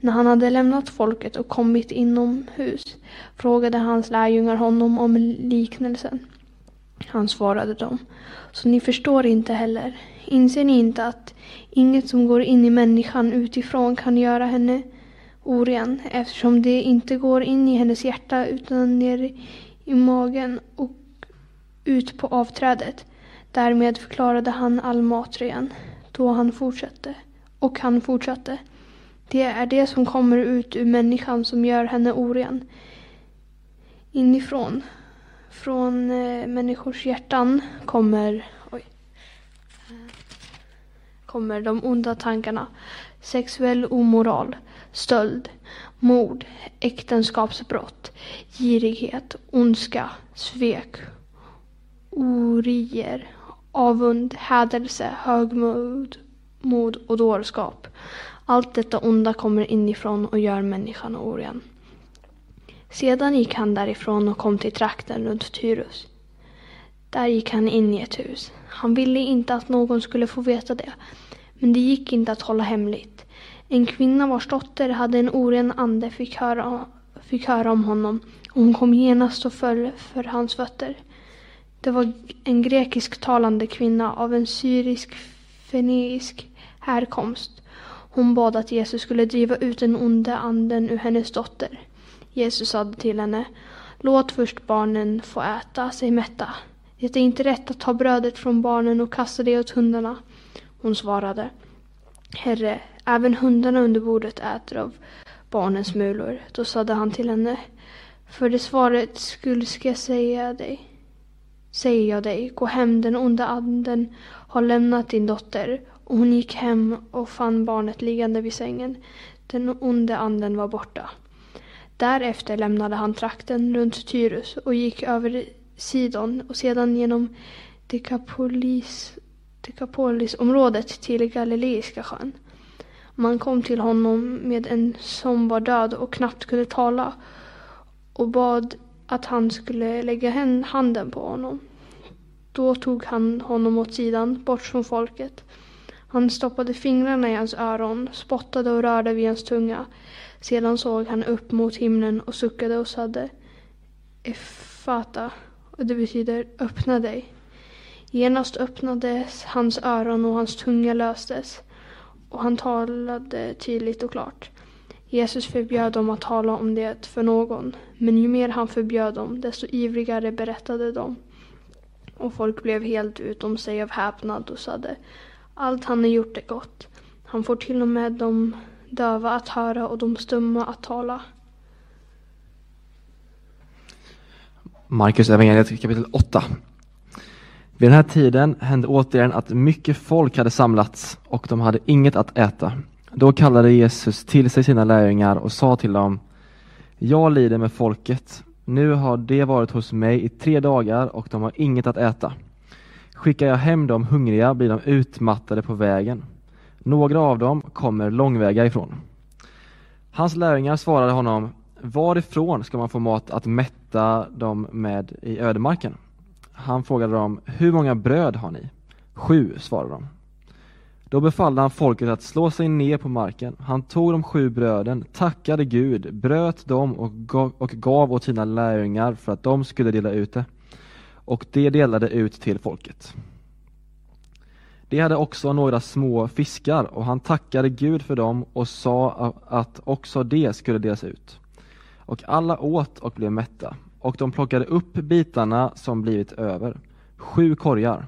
S3: När han hade lämnat folket och kommit inomhus frågade hans lärjungar honom om liknelsen. Han svarade dem. Så ni förstår inte heller. Inser ni inte att inget som går in i människan utifrån kan göra henne oren eftersom det inte går in i hennes hjärta utan ner i magen och ut på avträdet. Därmed förklarade han all mat ren. Då han fortsatte. Och han fortsatte. Det är det som kommer ut ur människan som gör henne oren. Inifrån. Från eh, människors hjärtan kommer... Oj. kommer de onda tankarna. Sexuell omoral, stöld, mord, äktenskapsbrott, girighet, ondska, svek, orier, avund, hädelse, högmod mod och dårskap. Allt detta onda kommer inifrån och gör människan oren. Sedan gick han därifrån och kom till trakten runt Tyrus. Där gick han in i ett hus. Han ville inte att någon skulle få veta det, men det gick inte att hålla hemligt. En kvinna vars dotter hade en oren ande fick höra, fick höra om honom och hon kom genast och föll för hans fötter. Det var en grekisk talande kvinna av en syrisk feneisk härkomst. Hon bad att Jesus skulle driva ut den onde anden ur hennes dotter. Jesus sade till henne, låt först barnen få äta sig mätta. Det är inte rätt att ta brödet från barnen och kasta det åt hundarna. Hon svarade, Herre, även hundarna under bordet äter av barnens mulor. Då sade han till henne, för det svaret skulle ska jag säga dig, säger jag dig, gå hem, den onda anden har lämnat din dotter. Och hon gick hem och fann barnet liggande vid sängen. Den onde anden var borta. Därefter lämnade han trakten runt Tyrus och gick över Sidon och sedan genom Dekapolis, Dekapolisområdet till Galileiska sjön. Man kom till honom med en som var död och knappt kunde tala och bad att han skulle lägga handen på honom. Då tog han honom åt sidan, bort från folket. Han stoppade fingrarna i hans öron, spottade och rörde vid hans tunga. Sedan såg han upp mot himlen och suckade och sade Efata, och det betyder öppna dig. Genast öppnades hans öron och hans tunga löstes och han talade tydligt och klart. Jesus förbjöd dem att tala om det för någon, men ju mer han förbjöd dem, desto ivrigare berättade de. Och folk blev helt utom sig av häpnad och sade allt han har gjort är gott. Han får till och med de döva att höra och de stumma att tala.
S5: Markus evangeliet kapitel 8. Vid den här tiden hände återigen att mycket folk hade samlats och de hade inget att äta. Då kallade Jesus till sig sina lärjungar och sa till dem Jag lider med folket. Nu har de varit hos mig i tre dagar och de har inget att äta. Skickar jag hem dem hungriga blir de utmattade på vägen. Några av dem kommer långväga ifrån. Hans lärjungar svarade honom Varifrån ska man få mat att mätta dem med i ödemarken? Han frågade dem Hur många bröd har ni? Sju, svarade de. Då befallde han folket att slå sig ner på marken. Han tog de sju bröden, tackade Gud, bröt dem och gav åt sina lärjungar för att de skulle dela ut det och det delade ut till folket. De hade också några små fiskar och han tackade Gud för dem och sa att också det skulle delas ut. Och alla åt och blev mätta och de plockade upp bitarna som blivit över, sju korgar.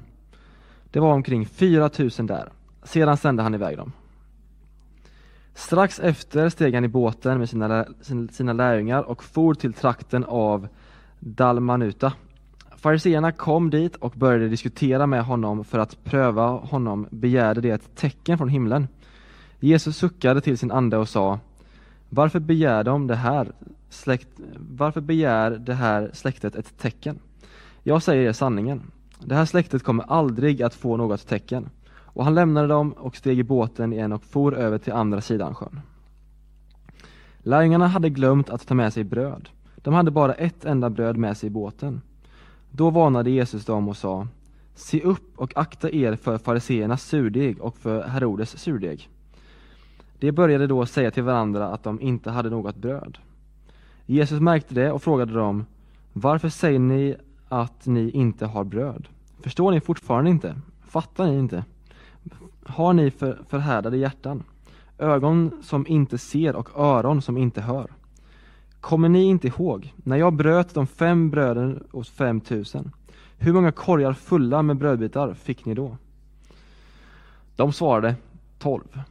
S5: Det var omkring fyra tusen där. Sedan sände han iväg dem. Strax efter steg han i båten med sina, sina lärjungar och for till trakten av Dalmanuta Fariseerna kom dit och började diskutera med honom för att pröva honom begärde det ett tecken från himlen. Jesus suckade till sin ande och sa Varför begär de det här släkt, varför begär det här släktet ett tecken? Jag säger er sanningen. Det här släktet kommer aldrig att få något tecken. Och han lämnade dem och steg i båten igen och for över till andra sidan sjön. Lärjungarna hade glömt att ta med sig bröd. De hade bara ett enda bröd med sig i båten. Då varnade Jesus dem och sa Se upp och akta er för fariseernas surdeg och för Herodes surdeg. De började då säga till varandra att de inte hade något bröd. Jesus märkte det och frågade dem Varför säger ni att ni inte har bröd? Förstår ni fortfarande inte? Fattar ni inte? Har ni för, förhärdade hjärtan? Ögon som inte ser och öron som inte hör? Kommer ni inte ihåg när jag bröt de fem bröden åt fem tusen? Hur många korgar fulla med brödbitar fick ni då? De svarade tolv.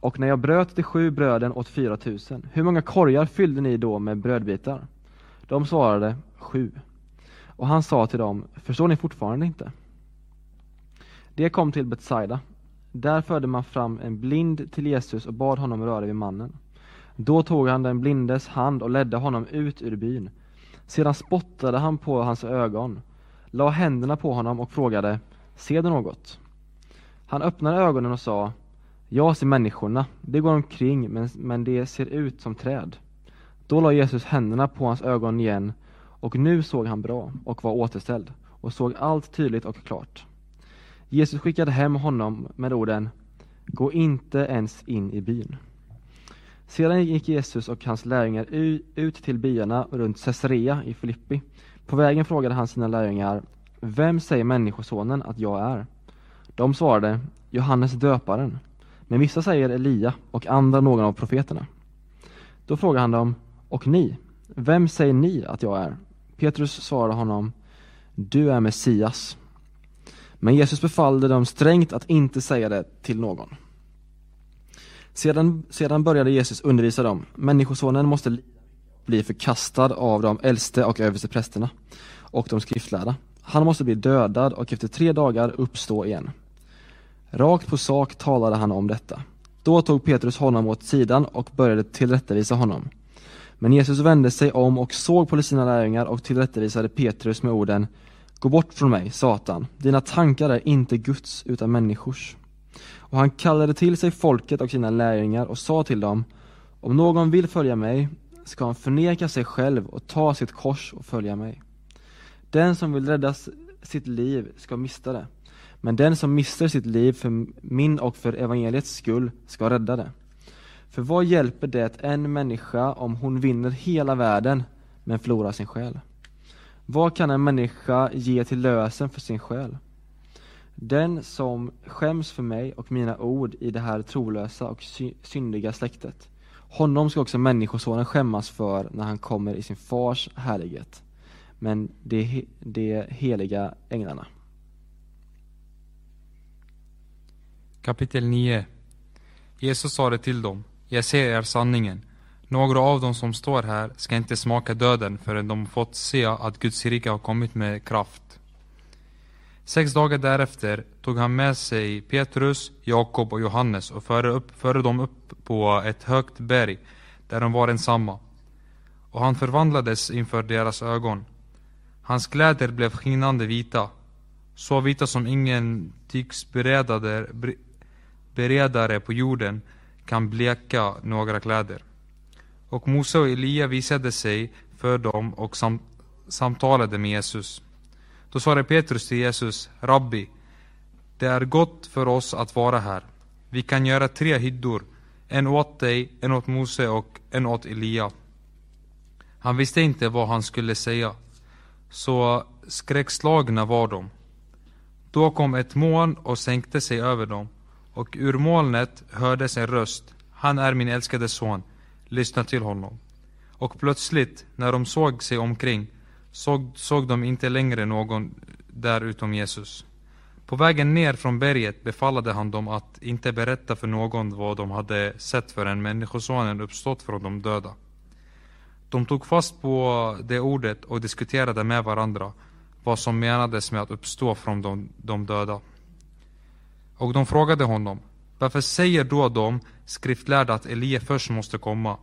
S5: Och när jag bröt de sju bröden åt fyra tusen, hur många korgar fyllde ni då med brödbitar? De svarade sju. Och han sa till dem, förstår ni fortfarande inte? Det kom till Betsaida. Där förde man fram en blind till Jesus och bad honom röra vid mannen. Då tog han den blindes hand och ledde honom ut ur byn. Sedan spottade han på hans ögon, la händerna på honom och frågade, ser du något? Han öppnade ögonen och sa, jag ser människorna, de går omkring men, men de ser ut som träd. Då la Jesus händerna på hans ögon igen och nu såg han bra och var återställd och såg allt tydligt och klart. Jesus skickade hem honom med orden Gå inte ens in i byn. Sedan gick Jesus och hans lärjungar ut till byarna runt Caesarea i Filippi. På vägen frågade han sina lärjungar Vem säger Människosonen att jag är? De svarade Johannes döparen. Men vissa säger Elia och andra någon av profeterna. Då frågade han dem Och ni? Vem säger ni att jag är? Petrus svarade honom Du är Messias. Men Jesus befallde dem strängt att inte säga det till någon. Sedan, sedan började Jesus undervisa dem. Människosonen måste bli förkastad av de äldste och översteprästerna och de skriftlärda. Han måste bli dödad och efter tre dagar uppstå igen. Rakt på sak talade han om detta. Då tog Petrus honom åt sidan och började tillrättavisa honom. Men Jesus vände sig om och såg på sina lärjungar och tillrättavisade Petrus med orden Gå bort från mig, Satan. Dina tankar är inte Guds utan människors. Och han kallade till sig folket och sina lärjungar och sa till dem Om någon vill följa mig ska han förneka sig själv och ta sitt kors och följa mig. Den som vill rädda sitt liv ska mista det. Men den som mister sitt liv för min och för evangeliets skull ska rädda det. För vad hjälper det en människa om hon vinner hela världen men förlorar sin själ? Vad kan en människa ge till lösen för sin själ? Den som skäms för mig och mina ord i det här trolösa och syndiga släktet, honom ska också Människosonen skämmas för när han kommer i sin fars härlighet, men de, de heliga änglarna.
S6: Kapitel 9 Jesus sa det till dem, jag säger er sanningen. Några av dem som står här ska inte smaka döden förrän de fått se att Guds rike har kommit med kraft. Sex dagar därefter tog han med sig Petrus, Jakob och Johannes och förde, upp, förde dem upp på ett högt berg där de var ensamma. Och han förvandlades inför deras ögon. Hans kläder blev skinande vita, så vita som ingen tygsberedare beredare på jorden kan bleka några kläder. Och Mose och Elia visade sig för dem och sam samtalade med Jesus. Då svarade Petrus till Jesus, Rabbi, det är gott för oss att vara här. Vi kan göra tre hyddor, en åt dig, en åt Mose och en åt Elia. Han visste inte vad han skulle säga, så skräckslagna var de. Då kom ett moln och sänkte sig över dem, och ur molnet hördes en röst. Han är min älskade son, lyssna till honom. Och plötsligt, när de såg sig omkring, såg, såg de inte längre någon där utom Jesus. På vägen ner från berget befallade han dem att inte berätta för någon vad de hade sett förrän Människosonen uppstått från de döda. De tog fast på det ordet och diskuterade med varandra vad som menades med att uppstå från de, de döda. Och de frågade honom, varför säger då de skriftlärda att Elia först måste komma?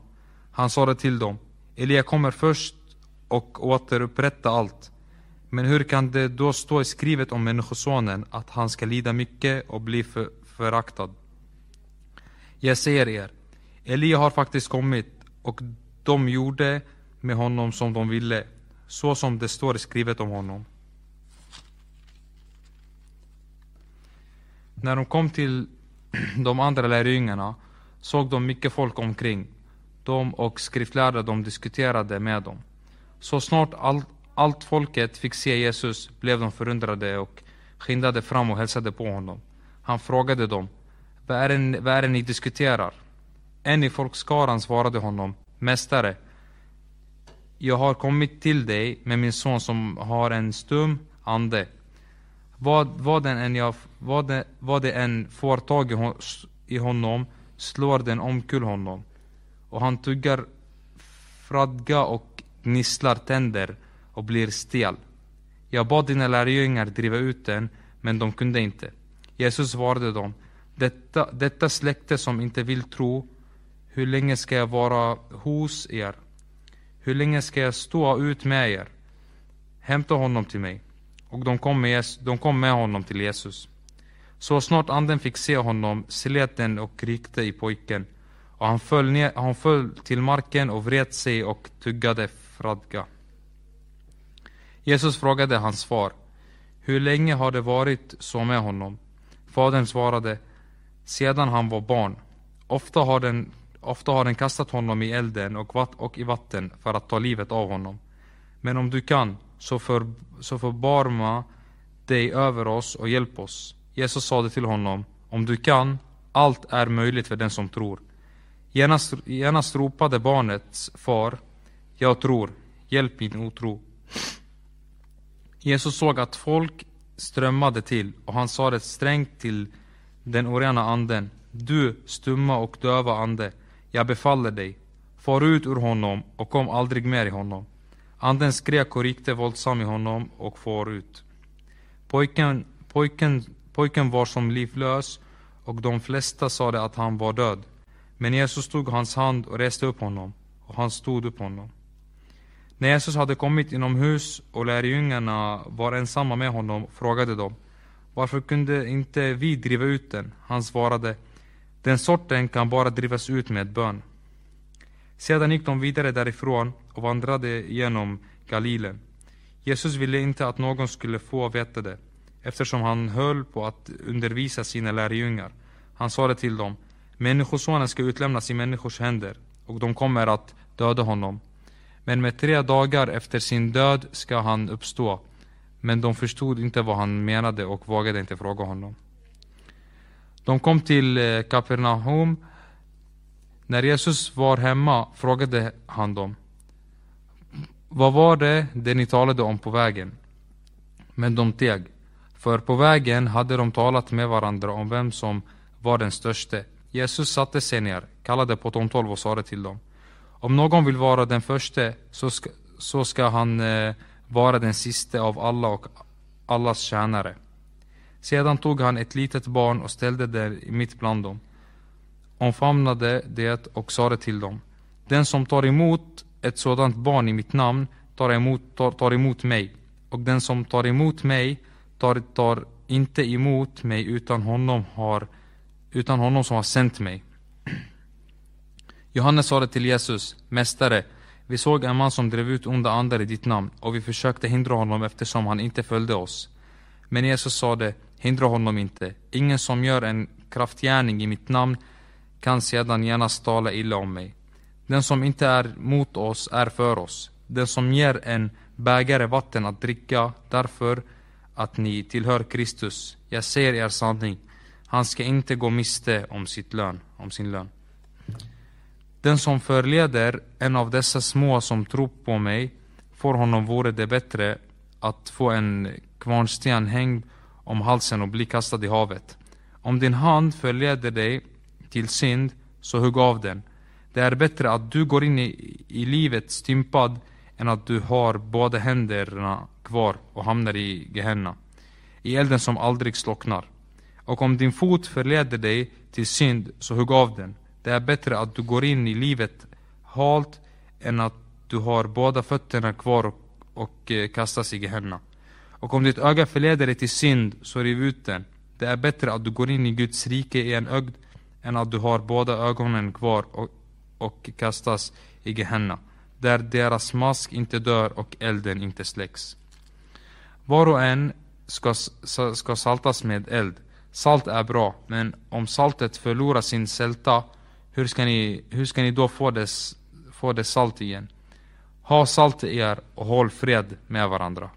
S6: Han sade till dem, Elia kommer först och återupprätta allt. Men hur kan det då stå i skrivet om Människosonen att han ska lida mycket och bli för, föraktad? Jag säger er, Elia har faktiskt kommit och de gjorde med honom som de ville, så som det står skrivet om honom. När de kom till *clears throat* de andra lärjungarna såg de mycket folk omkring. De och skriftlärda de diskuterade med dem. Så snart all, allt folket fick se Jesus blev de förundrade och skyndade fram och hälsade på honom. Han frågade dem, vad är det, vad är det ni diskuterar? En i folkskaran svarade honom, Mästare, jag har kommit till dig med min son som har en stum ande. Vad, vad, den än jag, vad, det, vad det än får tag i honom slår den omkull honom. Och han tuggar fradga och gnisslar tänder och blir stel. Jag bad dina lärjungar driva ut den, men de kunde inte. Jesus svarade dem, detta, detta släkte som inte vill tro, hur länge ska jag vara hos er? Hur länge ska jag stå ut med er? Hämta honom till mig. Och de kom, med, de kom med honom till Jesus. Så snart anden fick se honom slet den och ryckte i pojken. Och han föll, ner, han föll till marken och vred sig och tuggade fradga. Jesus frågade hans far, hur länge har det varit så med honom? Fadern svarade, sedan han var barn. Ofta har den, ofta har den kastat honom i elden och, vatt, och i vatten för att ta livet av honom. Men om du kan, så, för, så förbarma dig över oss och hjälp oss. Jesus sade till honom, om du kan, allt är möjligt för den som tror. Genast, genast ropade barnets far, jag tror, hjälp min otro. Jesus såg att folk strömmade till och han sade strängt till den orena anden, du stumma och döva ande, jag befaller dig, far ut ur honom och kom aldrig mer i honom. Anden skrek och rikte våldsam i honom och for ut. Pojken, pojken, pojken var som livlös och de flesta sade att han var död. Men Jesus tog hans hand och reste upp honom, och han stod upp honom. När Jesus hade kommit inomhus och lärjungarna var ensamma med honom frågade de Varför kunde inte vi driva ut den? Han svarade Den sorten kan bara drivas ut med bön. Sedan gick de vidare därifrån och vandrade genom Galileen. Jesus ville inte att någon skulle få veta det eftersom han höll på att undervisa sina lärjungar. Han sade till dem Människosonen ska utlämnas i människors händer och de kommer att döda honom. Men med tre dagar efter sin död ska han uppstå. Men de förstod inte vad han menade och vågade inte fråga honom. De kom till eh, Kapernaum. När Jesus var hemma frågade han dem. Vad var det, det ni talade om på vägen? Men de teg. För på vägen hade de talat med varandra om vem som var den störste. Jesus satte sig ner, kallade på de tolv och sade till dem. Om någon vill vara den förste, så ska, så ska han eh, vara den siste av alla och allas tjänare. Sedan tog han ett litet barn och ställde det mitt bland dem, omfamnade det och sade till dem. Den som tar emot ett sådant barn i mitt namn tar emot, tar, tar emot mig, och den som tar emot mig tar, tar inte emot mig utan honom, har, utan honom som har sänt mig. *clears throat* Johannes sade till Jesus, Mästare, vi såg en man som drev ut onda andar i ditt namn och vi försökte hindra honom eftersom han inte följde oss. Men Jesus sade, hindra honom inte. Ingen som gör en kraftgärning i mitt namn kan sedan genast tala illa om mig. Den som inte är mot oss är för oss. Den som ger en bägare vatten att dricka därför att ni tillhör Kristus. Jag säger er sanning. Han ska inte gå miste om, sitt lön, om sin lön. Den som förleder en av dessa små som tror på mig, får honom vore det bättre att få en kvarnsten hängd om halsen och bli kastad i havet. Om din hand förleder dig till synd, så hugg av den. Det är bättre att du går in i, i livet stympad än att du har båda händerna kvar och hamnar i Gehenna, i elden som aldrig slocknar. Och om din fot förleder dig till synd, så hugg av den. Det är bättre att du går in i livet halt än att du har båda fötterna kvar och, och eh, kastas i Gehenna. Och om ditt öga förleder dig till synd, så riv ut den. Det är bättre att du går in i Guds rike i en ögd än att du har båda ögonen kvar och, och kastas i Gehenna, där deras mask inte dör och elden inte släcks. Var och en ska, ska saltas med eld. Salt är bra, men om saltet förlorar sin sälta hur ska ni, hur ska ni då få det, få det salt igen? Ha salt i er och håll fred med varandra.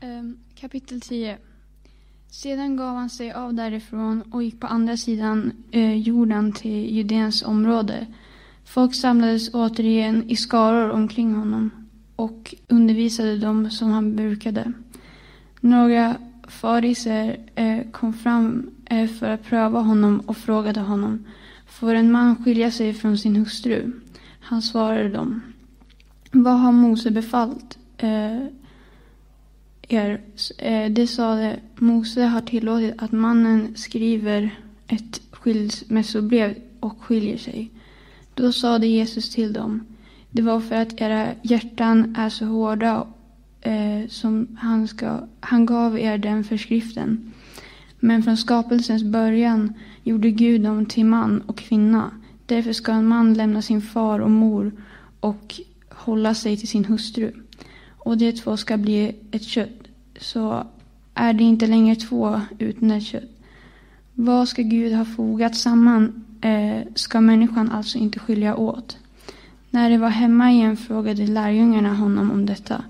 S7: Ehm, kapitel 10 sedan gav han sig av därifrån och gick på andra sidan eh, jorden till Judeens område. Folk samlades återigen i skaror omkring honom och undervisade dem som han brukade. Några fariser eh, kom fram eh, för att pröva honom och frågade honom Får en man skilja sig från sin hustru? Han svarade dem Vad har Mose befallt? Eh, er. Eh, det sade Mose har tillåtit att mannen skriver ett skilsmässobrev och skiljer sig. Då sade Jesus till dem. Det var för att era hjärtan är så hårda eh, som han, ska, han gav er den förskriften. Men från skapelsens början gjorde Gud dem till man och kvinna. Därför ska en man lämna sin far och mor och hålla sig till sin hustru. Och de två ska bli ett kött. Så är det inte längre två utan ett kött. Vad ska Gud ha fogat samman eh, ska människan alltså inte skilja åt. När de var hemma igen frågade lärjungarna honom om detta.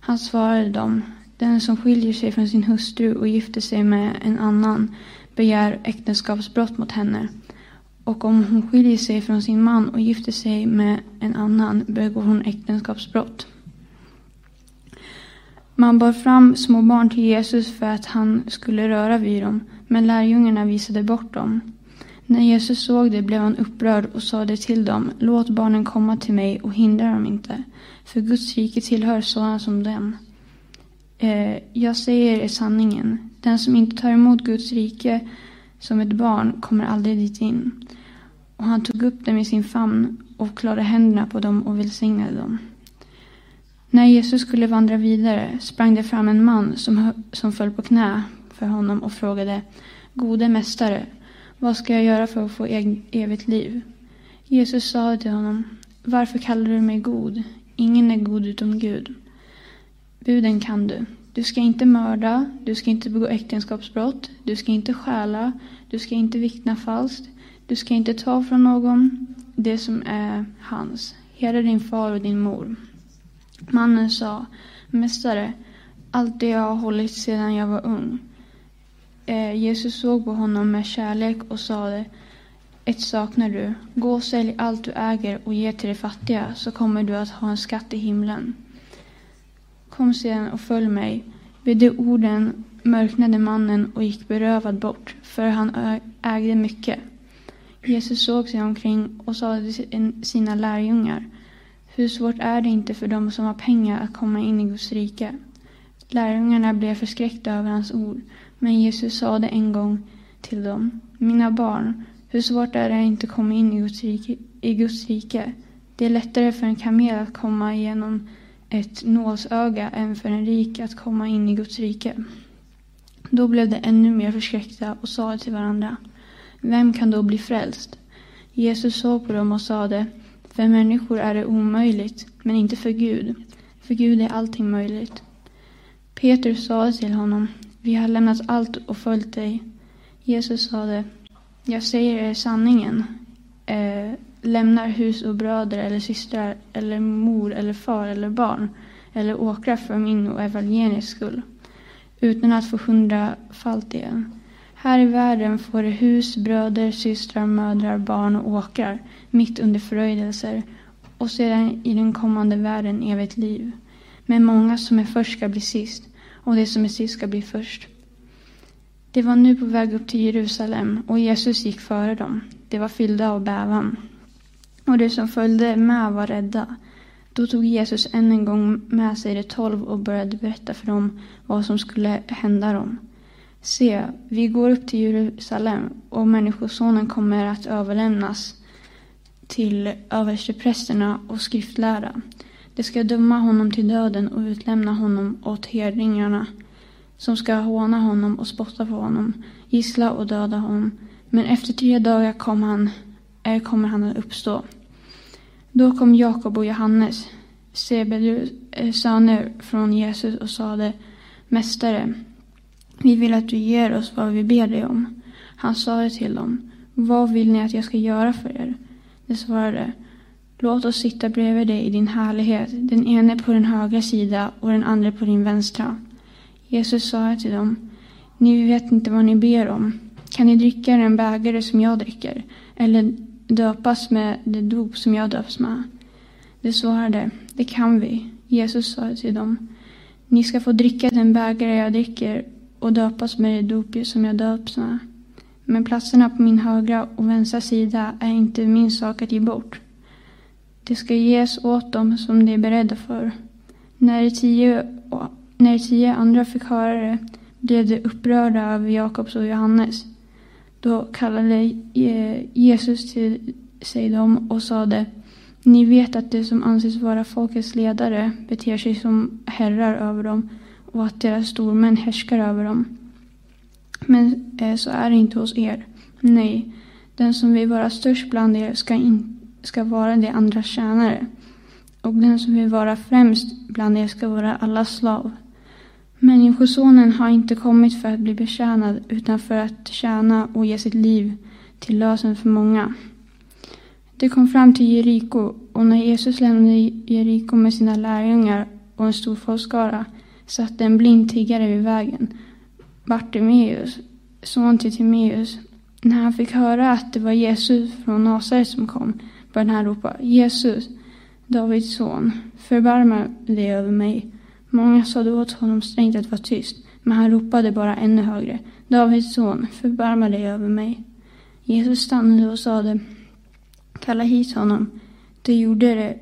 S7: Han svarade dem, den som skiljer sig från sin hustru och gifter sig med en annan begär äktenskapsbrott mot henne. Och om hon skiljer sig från sin man och gifter sig med en annan begår hon äktenskapsbrott. Man bar fram små barn till Jesus för att han skulle röra vid dem, men lärjungarna visade bort dem. När Jesus såg det blev han upprörd och sade till dem, låt barnen komma till mig och hindra dem inte, för Guds rike tillhör sådana som dem. Eh, jag säger er sanningen, den som inte tar emot Guds rike som ett barn kommer aldrig dit in. Och han tog upp dem i sin famn och klarade händerna på dem och välsignade dem. När Jesus skulle vandra vidare sprang det fram en man som, som föll på knä för honom och frågade Gode mästare, vad ska jag göra för att få evigt liv? Jesus sa till honom Varför kallar du mig god? Ingen är god utom Gud. Buden kan du. Du ska inte mörda, du ska inte begå äktenskapsbrott, du ska inte stjäla, du ska inte vittna falskt, du ska inte ta från någon det som är hans. Hedra din far och din mor. Mannen sa, Mästare, allt det jag har hållit sedan jag var ung. Eh, Jesus såg på honom med kärlek och sade, ett saknar du. Gå och sälj allt du äger och ge till de fattiga, så kommer du att ha en skatt i himlen. Kom sedan och följ mig. Vid de orden mörknade mannen och gick berövad bort, för han ägde mycket. Jesus såg sig omkring och sade till sina lärjungar, hur svårt är det inte för dem som har pengar att komma in i Guds rike? Lärjungarna blev förskräckta över hans ord, men Jesus sade en gång till dem, mina barn, hur svårt är det inte att komma in i Guds, rike, i Guds rike? Det är lättare för en kamel att komma igenom ett nålsöga än för en rik att komma in i Guds rike. Då blev de ännu mer förskräckta och sa till varandra, vem kan då bli frälst? Jesus såg på dem och sade, för människor är det omöjligt, men inte för Gud. För Gud är allting möjligt. Petrus sade till honom, vi har lämnat allt och följt dig. Jesus sade, jag säger er sanningen. Eh, lämnar hus och bröder eller systrar eller mor eller far eller barn eller åkrar för min och evangeliets skull utan att få hundrafalt igen. Här i världen får de hus, bröder, systrar, mödrar, barn och åkrar mitt under föröjelser och sedan i den kommande världen evigt liv. Men många som är först ska bli sist och det som är sist ska bli först. De var nu på väg upp till Jerusalem och Jesus gick före dem. De var fyllda av bävan. Och de som följde med var rädda. Då tog Jesus än en gång med sig de tolv och började berätta för dem vad som skulle hända dem. Se, vi går upp till Jerusalem och Människosonen kommer att överlämnas till översteprästerna och skriftlärda. De ska döma honom till döden och utlämna honom åt herdingarna som ska håna honom och spotta på honom, gissla och döda honom. Men efter tre dagar kom han, äh, kommer han att uppstå. Då kom Jakob och Johannes, Sebedus eh, söner från Jesus och sade Mästare, vi vill att du ger oss vad vi ber dig om. Han sade till dem, vad vill ni att jag ska göra för er? De svarade, låt oss sitta bredvid dig i din härlighet, den ene på din högra sida och den andra på din vänstra. Jesus sa till dem, ni vet inte vad ni ber om. Kan ni dricka den bägare som jag dricker? Eller döpas med det dop som jag döps med? De svarade, det kan vi. Jesus sa till dem, ni ska få dricka den bägare jag dricker och döpas med det dop som jag döps med. Men platserna på min högra och vänstra sida är inte min sak att ge bort. Det ska ges åt dem som de är beredda för. När de tio när tio andra fick höra det blev de upprörda över Jakobs och Johannes. Då kallade Jesus till sig dem och sade Ni vet att de som anses vara folkets ledare beter sig som herrar över dem och att deras stormän härskar över dem. Men eh, så är det inte hos er. Nej, den som vill vara störst bland er ska, in, ska vara de andra tjänare. Och den som vill vara främst bland er ska vara alla slav. Människosonen har inte kommit för att bli betjänad utan för att tjäna och ge sitt liv till lösen för många. De kom fram till Jeriko och när Jesus lämnade Jeriko med sina lärjungar och en stor folkskara satt en blind tiggare vid vägen, Bartimeus, son till Timeus. När han fick höra att det var Jesus från Nasaret som kom började han ropa Jesus, Davids son, förbarma dig över mig. Många sade åt honom strängt att vara tyst, men han ropade bara ännu högre. Davids son, förbarma dig över mig. Jesus stannade och sade, kalla hit honom. De gjorde det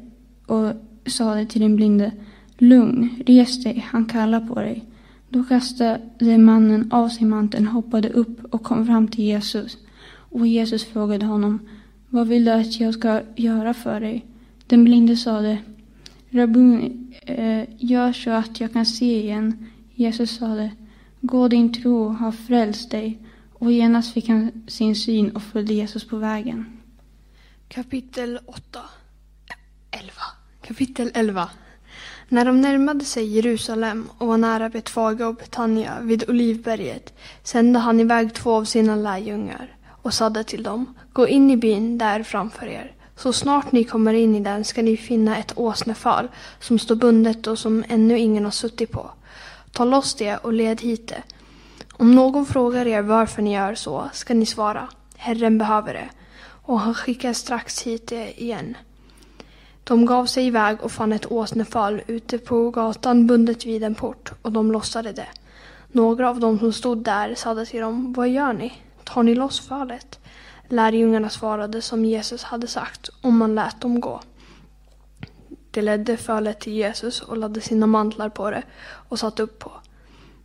S7: och sade till den blinde, lugn, res dig, han kallar på dig. Då kastade mannen av sig manteln, hoppade upp och kom fram till Jesus. Och Jesus frågade honom, vad vill du att jag ska göra för dig? Den blinde sade, Rabuni, eh, gör så att jag kan se igen. Jesus sade, gå din tro har frälst dig. Och genast fick han sin syn och följde Jesus på vägen.
S3: Kapitel 8 11 Kapitel 11 när de närmade sig Jerusalem och var nära Betfaga och Betania vid Olivberget sände han iväg två av sina lärjungar och sade till dem, gå in i byn där framför er. Så snart ni kommer in i den ska ni finna ett åsnefall som står bundet och som ännu ingen har suttit på. Ta loss det och led hit det. Om någon frågar er varför ni gör så ska ni svara, Herren behöver det. Och han skickar strax hit det igen. De gav sig iväg och fann ett åsnefall ute på gatan bundet vid en port och de lossade det. Några av dem som stod där sade till dem, vad gör ni? Tar ni loss fallet? Lärjungarna svarade som Jesus hade sagt och man lät dem gå. De ledde fölet till Jesus och lade sina mantlar på det och satt upp på.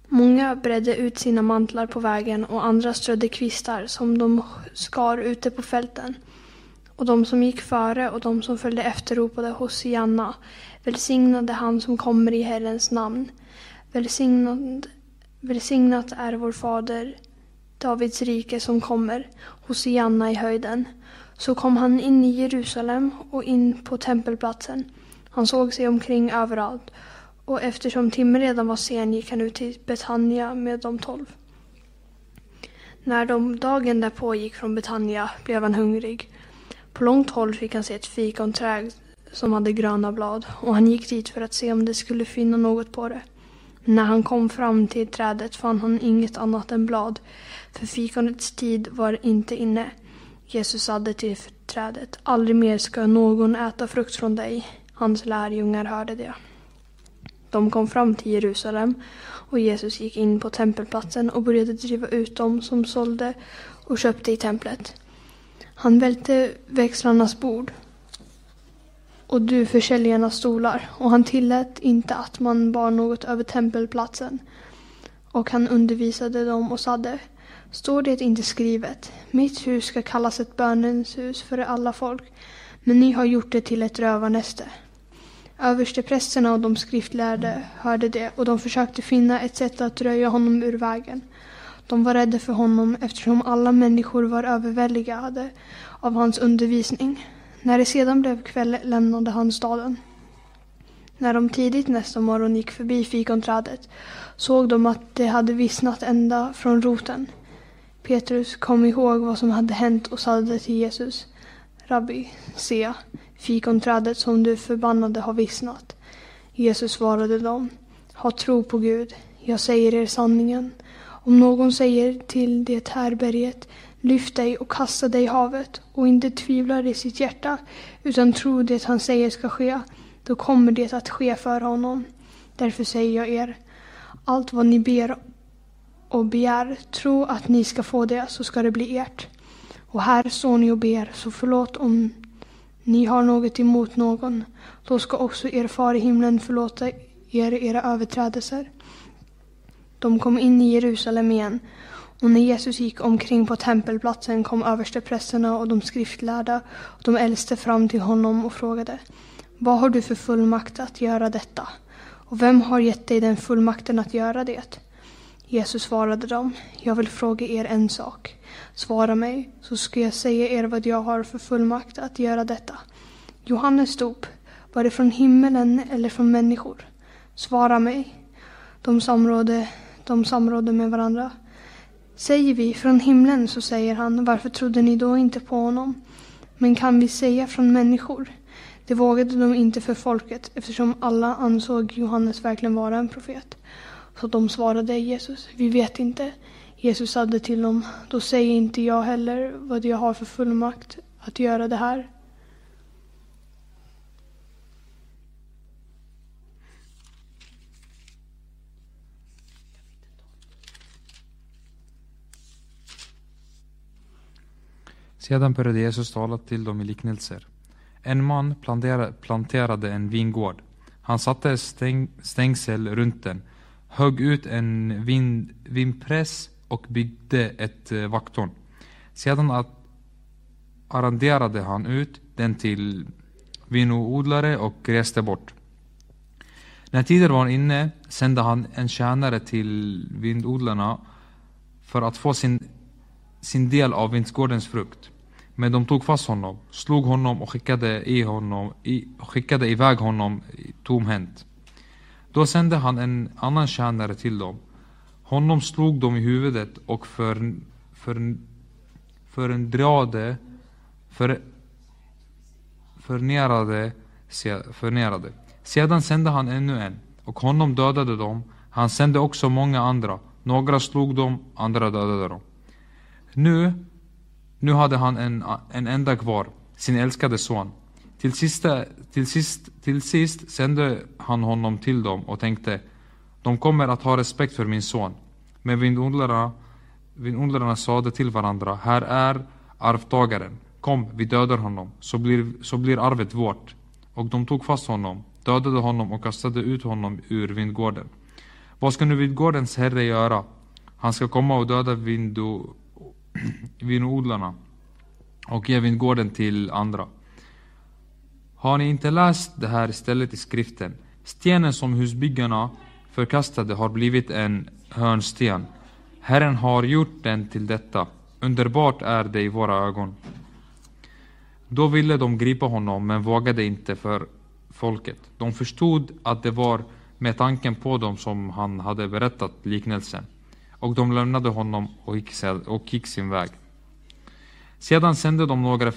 S3: Många bredde ut sina mantlar på vägen och andra strödde kvistar som de skar ute på fälten. Och de som gick före och de som följde efter ropade Hosianna. Välsignad är han som kommer i Herrens namn. Välsignad, välsignat är vår fader Davids rike som kommer, Hosianna i höjden. Så kom han in i Jerusalem och in på tempelplatsen. Han såg sig omkring överallt och eftersom timmen redan var sen gick han ut till Betania med de tolv. När de dagen därpå gick från Betania blev han hungrig. På långt håll fick han se ett fikonträd som hade gröna blad och han gick dit för att se om det skulle finna något på det. När han kom fram till trädet fann han inget annat än blad, för fikonets tid var inte inne. Jesus sade till trädet, aldrig mer ska någon äta frukt från dig. Hans lärjungar hörde det. De kom fram till Jerusalem och Jesus gick in på tempelplatsen och började driva ut dem som sålde och köpte i templet. Han välte växlarnas bord och du försäljarnas stolar och han tillät inte att man bar något över tempelplatsen. Och han undervisade dem och sade Står det inte skrivet Mitt hus ska kallas ett bönens hus för alla folk men ni har gjort det till ett rövarnäste. Översteprästerna och de skriftlärde hörde det och de försökte finna ett sätt att röja honom ur vägen. De var rädda för honom eftersom alla människor var överväldigade av hans undervisning. När det sedan blev kväll lämnade han staden. När de tidigt nästa morgon gick förbi fikonträdet såg de att det hade vissnat ända från roten. Petrus kom ihåg vad som hade hänt och sade till Jesus Rabbi, se, fikonträdet som du förbannade har vissnat. Jesus svarade dem Ha tro på Gud, jag säger er sanningen. Om någon säger till det här berget Lyft dig och kasta dig i havet och inte tvivlar i sitt hjärta utan tror det han säger ska ske, då kommer det att ske för honom. Därför säger jag er, allt vad ni ber och begär, tro att ni ska få det, så ska det bli ert. Och här står ni och ber, så förlåt om ni har något emot någon. Då ska också er far i himlen förlåta er era överträdelser. De kom in i Jerusalem igen. Och när Jesus gick omkring på tempelplatsen kom översteprästerna och de skriftlärda och de äldste fram till honom och frågade Vad har du för fullmakt att göra detta? Och vem har gett dig den fullmakten att göra det? Jesus svarade dem Jag vill fråga er en sak. Svara mig, så ska jag säga er vad jag har för fullmakt att göra detta. Johannes dop, var det från himmelen eller från människor? Svara mig. De samrådde, de samrådde med varandra. Säger vi från himlen, så säger han, varför trodde ni då inte på honom? Men kan vi säga från människor? Det vågade de inte för folket eftersom alla ansåg Johannes verkligen vara en profet. Så de svarade Jesus, vi vet inte. Jesus sade till dem, då säger inte jag heller vad jag har för fullmakt att göra det här.
S6: Sedan började Jesus tala till dem i liknelser. En man planterade en vingård. Han satte stäng, stängsel runt den, högg ut en vind, vindpress och byggde ett eh, vakttorn. Sedan arrenderade han ut den till vinodlare och reste bort. När tiden var inne sände han en tjänare till vindodlarna för att få sin, sin del av vindsgårdens frukt. Men de tog fast honom, slog honom och skickade, i honom, i, skickade iväg honom tomhänt. Då sände han en annan tjänare till dem. Honom slog de i huvudet och för, för, förndrade, för, förnerade, förnerade. Sedan sände han ännu en, och honom dödade de. Han sände också många andra. Några slog dem, andra dödade dem. Nu nu hade han en, en enda kvar, sin älskade son. Till, sista, till, sist, till sist sände han honom till dem och tänkte, de kommer att ha respekt för min son. Men vindodlarna, vindodlarna sade till varandra, här är arvtagaren. Kom, vi dödar honom, så blir, så blir arvet vårt. Och de tog fast honom, dödade honom och kastade ut honom ur vindgården. Vad ska nu vindgårdens herre göra? Han ska komma och döda vindodlarna vinodlarna och ge vingården till andra. Har ni inte läst det här istället i skriften? Stenen som husbyggarna förkastade har blivit en hörnsten. Herren har gjort den till detta. Underbart är det i våra ögon. Då ville de gripa honom, men vågade inte för folket. De förstod att det var med tanken på dem som han hade berättat liknelsen och de lämnade honom och gick, och gick sin väg. Sedan sände de några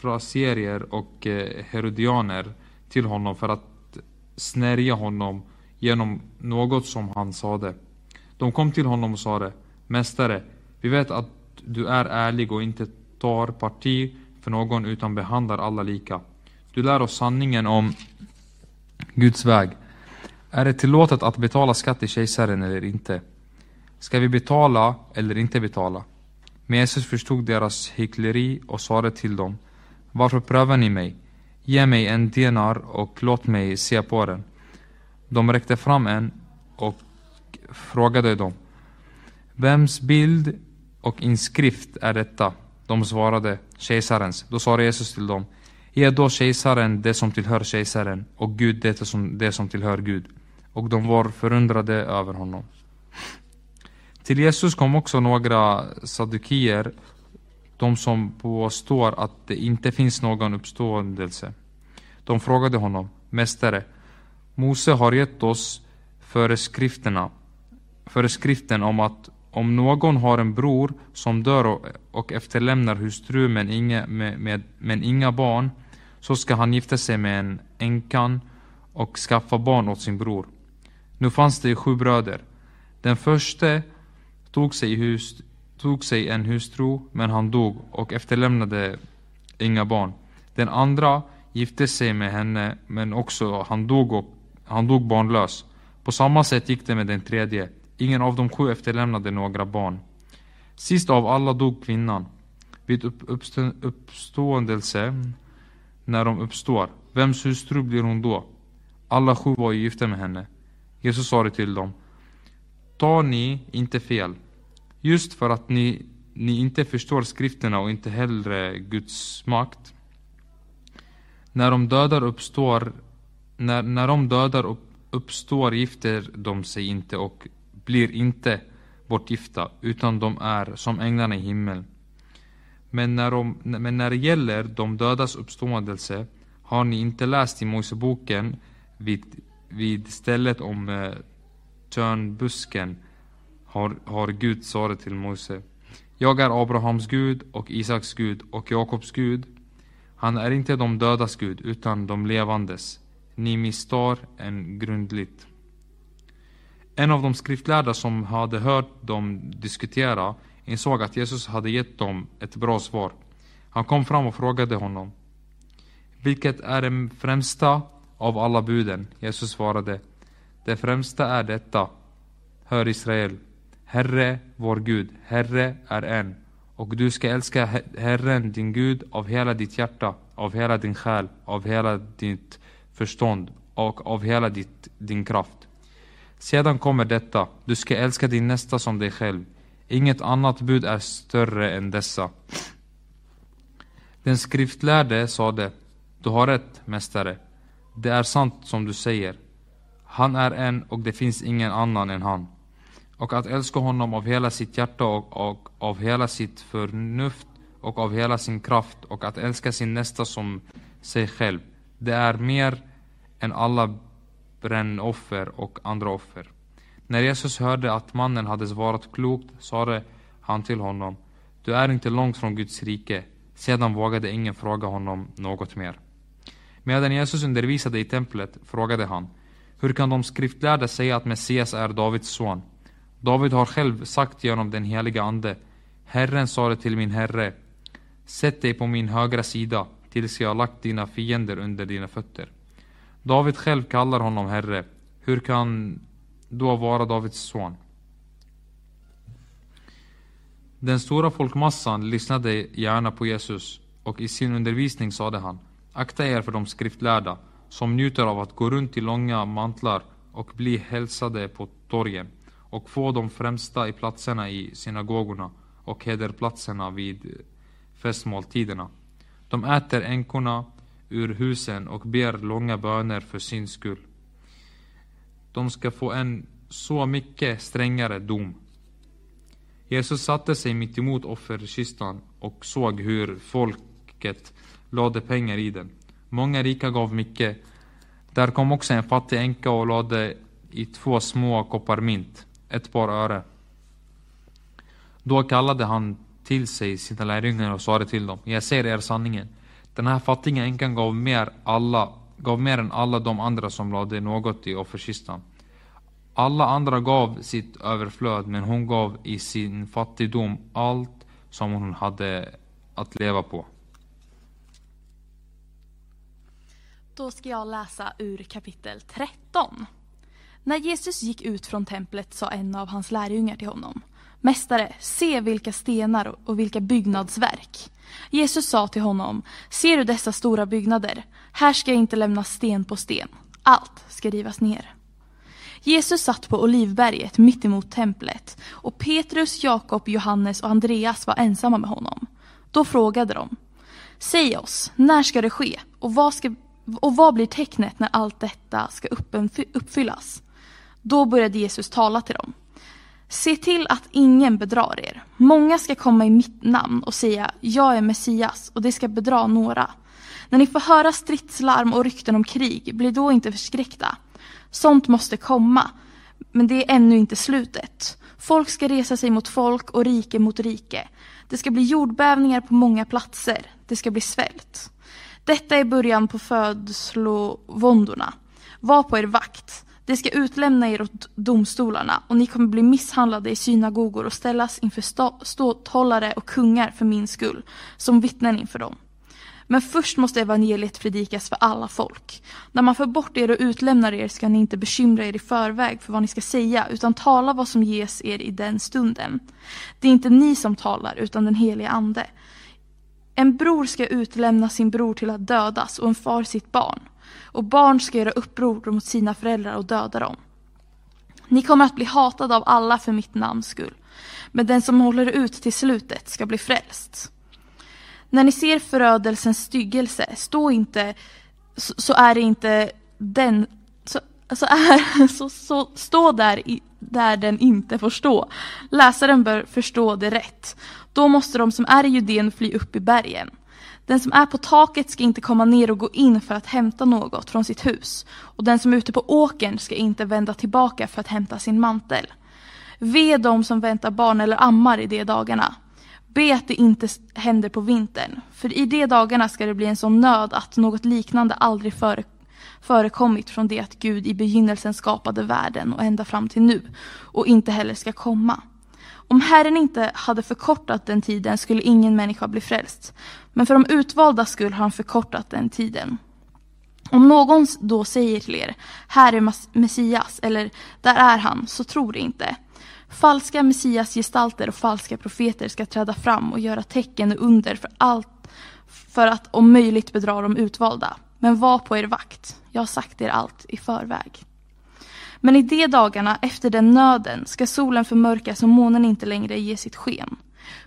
S6: fraserier och eh, herodianer till honom för att snärja honom genom något som han sade. De kom till honom och sade Mästare, vi vet att du är ärlig och inte tar parti för någon utan behandlar alla lika. Du lär oss sanningen om Guds väg. Är det tillåtet att betala skatt till kejsaren eller inte? Ska vi betala eller inte betala? Men Jesus förstod deras hyckleri och sade till dem Varför prövar ni mig? Ge mig en denar och låt mig se på den. De räckte fram en och frågade dem Vems bild och inskrift är detta? De svarade kejsarens. Då sa Jesus till dem Ge då kejsaren det som tillhör kejsaren och Gud det som, det som tillhör Gud. Och de var förundrade över honom. Till Jesus kom också några sadukier, de som påstår att det inte finns någon uppståndelse. De frågade honom, Mästare, Mose har gett oss föreskrifterna, föreskriften om att om någon har en bror som dör och efterlämnar hustru men inga, med, med, men inga barn, så ska han gifta sig med en änkan och skaffa barn åt sin bror. Nu fanns det sju bröder. Den första tog sig, hus, tog sig en hustru, men han dog och efterlämnade inga barn. Den andra gifte sig med henne, men också han dog, och, han dog barnlös. På samma sätt gick det med den tredje. Ingen av de sju efterlämnade några barn. Sist av alla dog kvinnan. Vid uppstå, uppståndelse, när de uppstår, vems hustru blir hon då? Alla sju var ju gifta med henne. Jesus sa det till dem. tar ni inte fel. Just för att ni, ni inte förstår skrifterna och inte heller Guds makt. När de dödar uppstår, när, när de dödar upp, uppstår gifter de sig inte och blir inte bortgifta, utan de är som änglarna i himlen. Men när, de, men när det gäller de dödas uppståndelse har ni inte läst i Moseboken vid, vid stället om eh, törnbusken har, har Gud svarat till Mose. Jag är Abrahams Gud och Isaks Gud och Jakobs Gud. Han är inte de dödas Gud utan de levandes. Ni misstar en grundligt. En av de skriftlärda som hade hört dem diskutera insåg att Jesus hade gett dem ett bra svar. Han kom fram och frågade honom. Vilket är det främsta av alla buden? Jesus svarade. Det främsta är detta. Hör Israel. Herre, vår Gud, Herre är en. Och du ska älska Herren, din Gud, av hela ditt hjärta, av hela din själ, av hela ditt förstånd och av hela ditt, din kraft. Sedan kommer detta, du ska älska din nästa som dig själv. Inget annat bud är större än dessa. Den skriftlärde sade, du har rätt, mästare. Det är sant som du säger. Han är en och det finns ingen annan än han. Och att älska honom av hela sitt hjärta och, och av hela sitt förnuft och av hela sin kraft och att älska sin nästa som sig själv. Det är mer än alla brännoffer och andra offer. När Jesus hörde att mannen hade svarat klokt sade han till honom Du är inte långt från Guds rike. Sedan vågade ingen fråga honom något mer. Medan Jesus undervisade i templet frågade han Hur kan de skriftlärda säga att Messias är Davids son? David har själv sagt genom den heliga Ande Herren sade till min Herre Sätt dig på min högra sida tills jag har lagt dina fiender under dina fötter. David själv kallar honom Herre. Hur kan då vara Davids son? Den stora folkmassan lyssnade gärna på Jesus och i sin undervisning sade han Akta er för de skriftlärda som njuter av att gå runt i långa mantlar och bli hälsade på torgen och få de främsta i platserna i synagogorna och hederplatserna vid festmåltiderna. De äter änkorna ur husen och ber långa böner för sin skull. De ska få en så mycket strängare dom. Jesus satte sig mitt emot offerkistan och såg hur folket lade pengar i den. Många rika gav mycket. Där kom också en fattig änka och lade i två små koppar mint ett par öre. Då kallade han till sig sina lärjungar och sade till dem, jag säger er sanningen. Den här fattiga änkan gav mer, alla, gav mer än alla de andra som lade något i offerkistan. Alla andra gav sitt överflöd, men hon gav i sin fattigdom allt som hon hade att leva på.
S8: Då ska jag läsa ur kapitel 13. När Jesus gick ut från templet sa en av hans lärjungar till honom Mästare, se vilka stenar och vilka byggnadsverk. Jesus sa till honom, ser du dessa stora byggnader? Här ska jag inte lämna sten på sten. Allt ska rivas ner. Jesus satt på Olivberget mitt emot templet och Petrus, Jakob, Johannes och Andreas var ensamma med honom. Då frågade de, säg oss, när ska det ske och vad, ska, och vad blir tecknet när allt detta ska uppfyllas? Då började Jesus tala till dem. Se till att ingen bedrar er. Många ska komma i mitt namn och säga jag är Messias och det ska bedra några. När ni får höra stridslarm och rykten om krig, bli då inte förskräckta. Sånt måste komma, men det är ännu inte slutet. Folk ska resa sig mot folk och rike mot rike. Det ska bli jordbävningar på många platser. Det ska bli svält. Detta är början på födslovåndorna. Var på er vakt. Det ska utlämna er åt domstolarna och ni kommer bli misshandlade i synagogor och ställas inför ståthållare och kungar för min skull, som vittnen inför dem. Men först måste evangeliet predikas för alla folk. När man för bort er och utlämnar er ska ni inte bekymra er i förväg för vad ni ska säga, utan tala vad som ges er i den stunden. Det är inte ni som talar, utan den helige Ande. En bror ska utlämna sin bror till att dödas och en far sitt barn och barn ska göra uppror mot sina föräldrar och döda dem. Ni kommer att bli hatade av alla för mitt namns skull. Men den som håller ut till slutet ska bli frälst. När ni ser förödelsens styggelse, stå inte, så, så är det inte den, så, så, är, *laughs* så, så stå där, i, där den inte får stå. Läsaren bör förstå det rätt. Då måste de som är i Judeen fly upp i bergen. Den som är på taket ska inte komma ner och gå in för att hämta något från sitt hus. Och den som är ute på åkern ska inte vända tillbaka för att hämta sin mantel. Ve de som väntar barn eller ammar i de dagarna. Be att det inte händer på vintern, för i de dagarna ska det bli en sån nöd att något liknande aldrig före, förekommit från det att Gud i begynnelsen skapade världen och ända fram till nu, och inte heller ska komma. Om Herren inte hade förkortat den tiden skulle ingen människa bli frälst, men för de utvalda skull har han förkortat den tiden. Om någon då säger till er, här är Messias, eller där är han, så tror det inte. Falska messiasgestalter och falska profeter ska träda fram och göra tecken och under för allt för att om möjligt bedra de utvalda. Men var på er vakt. Jag har sagt er allt i förväg. Men i de dagarna efter den nöden ska solen förmörkas och månen inte längre ge sitt sken.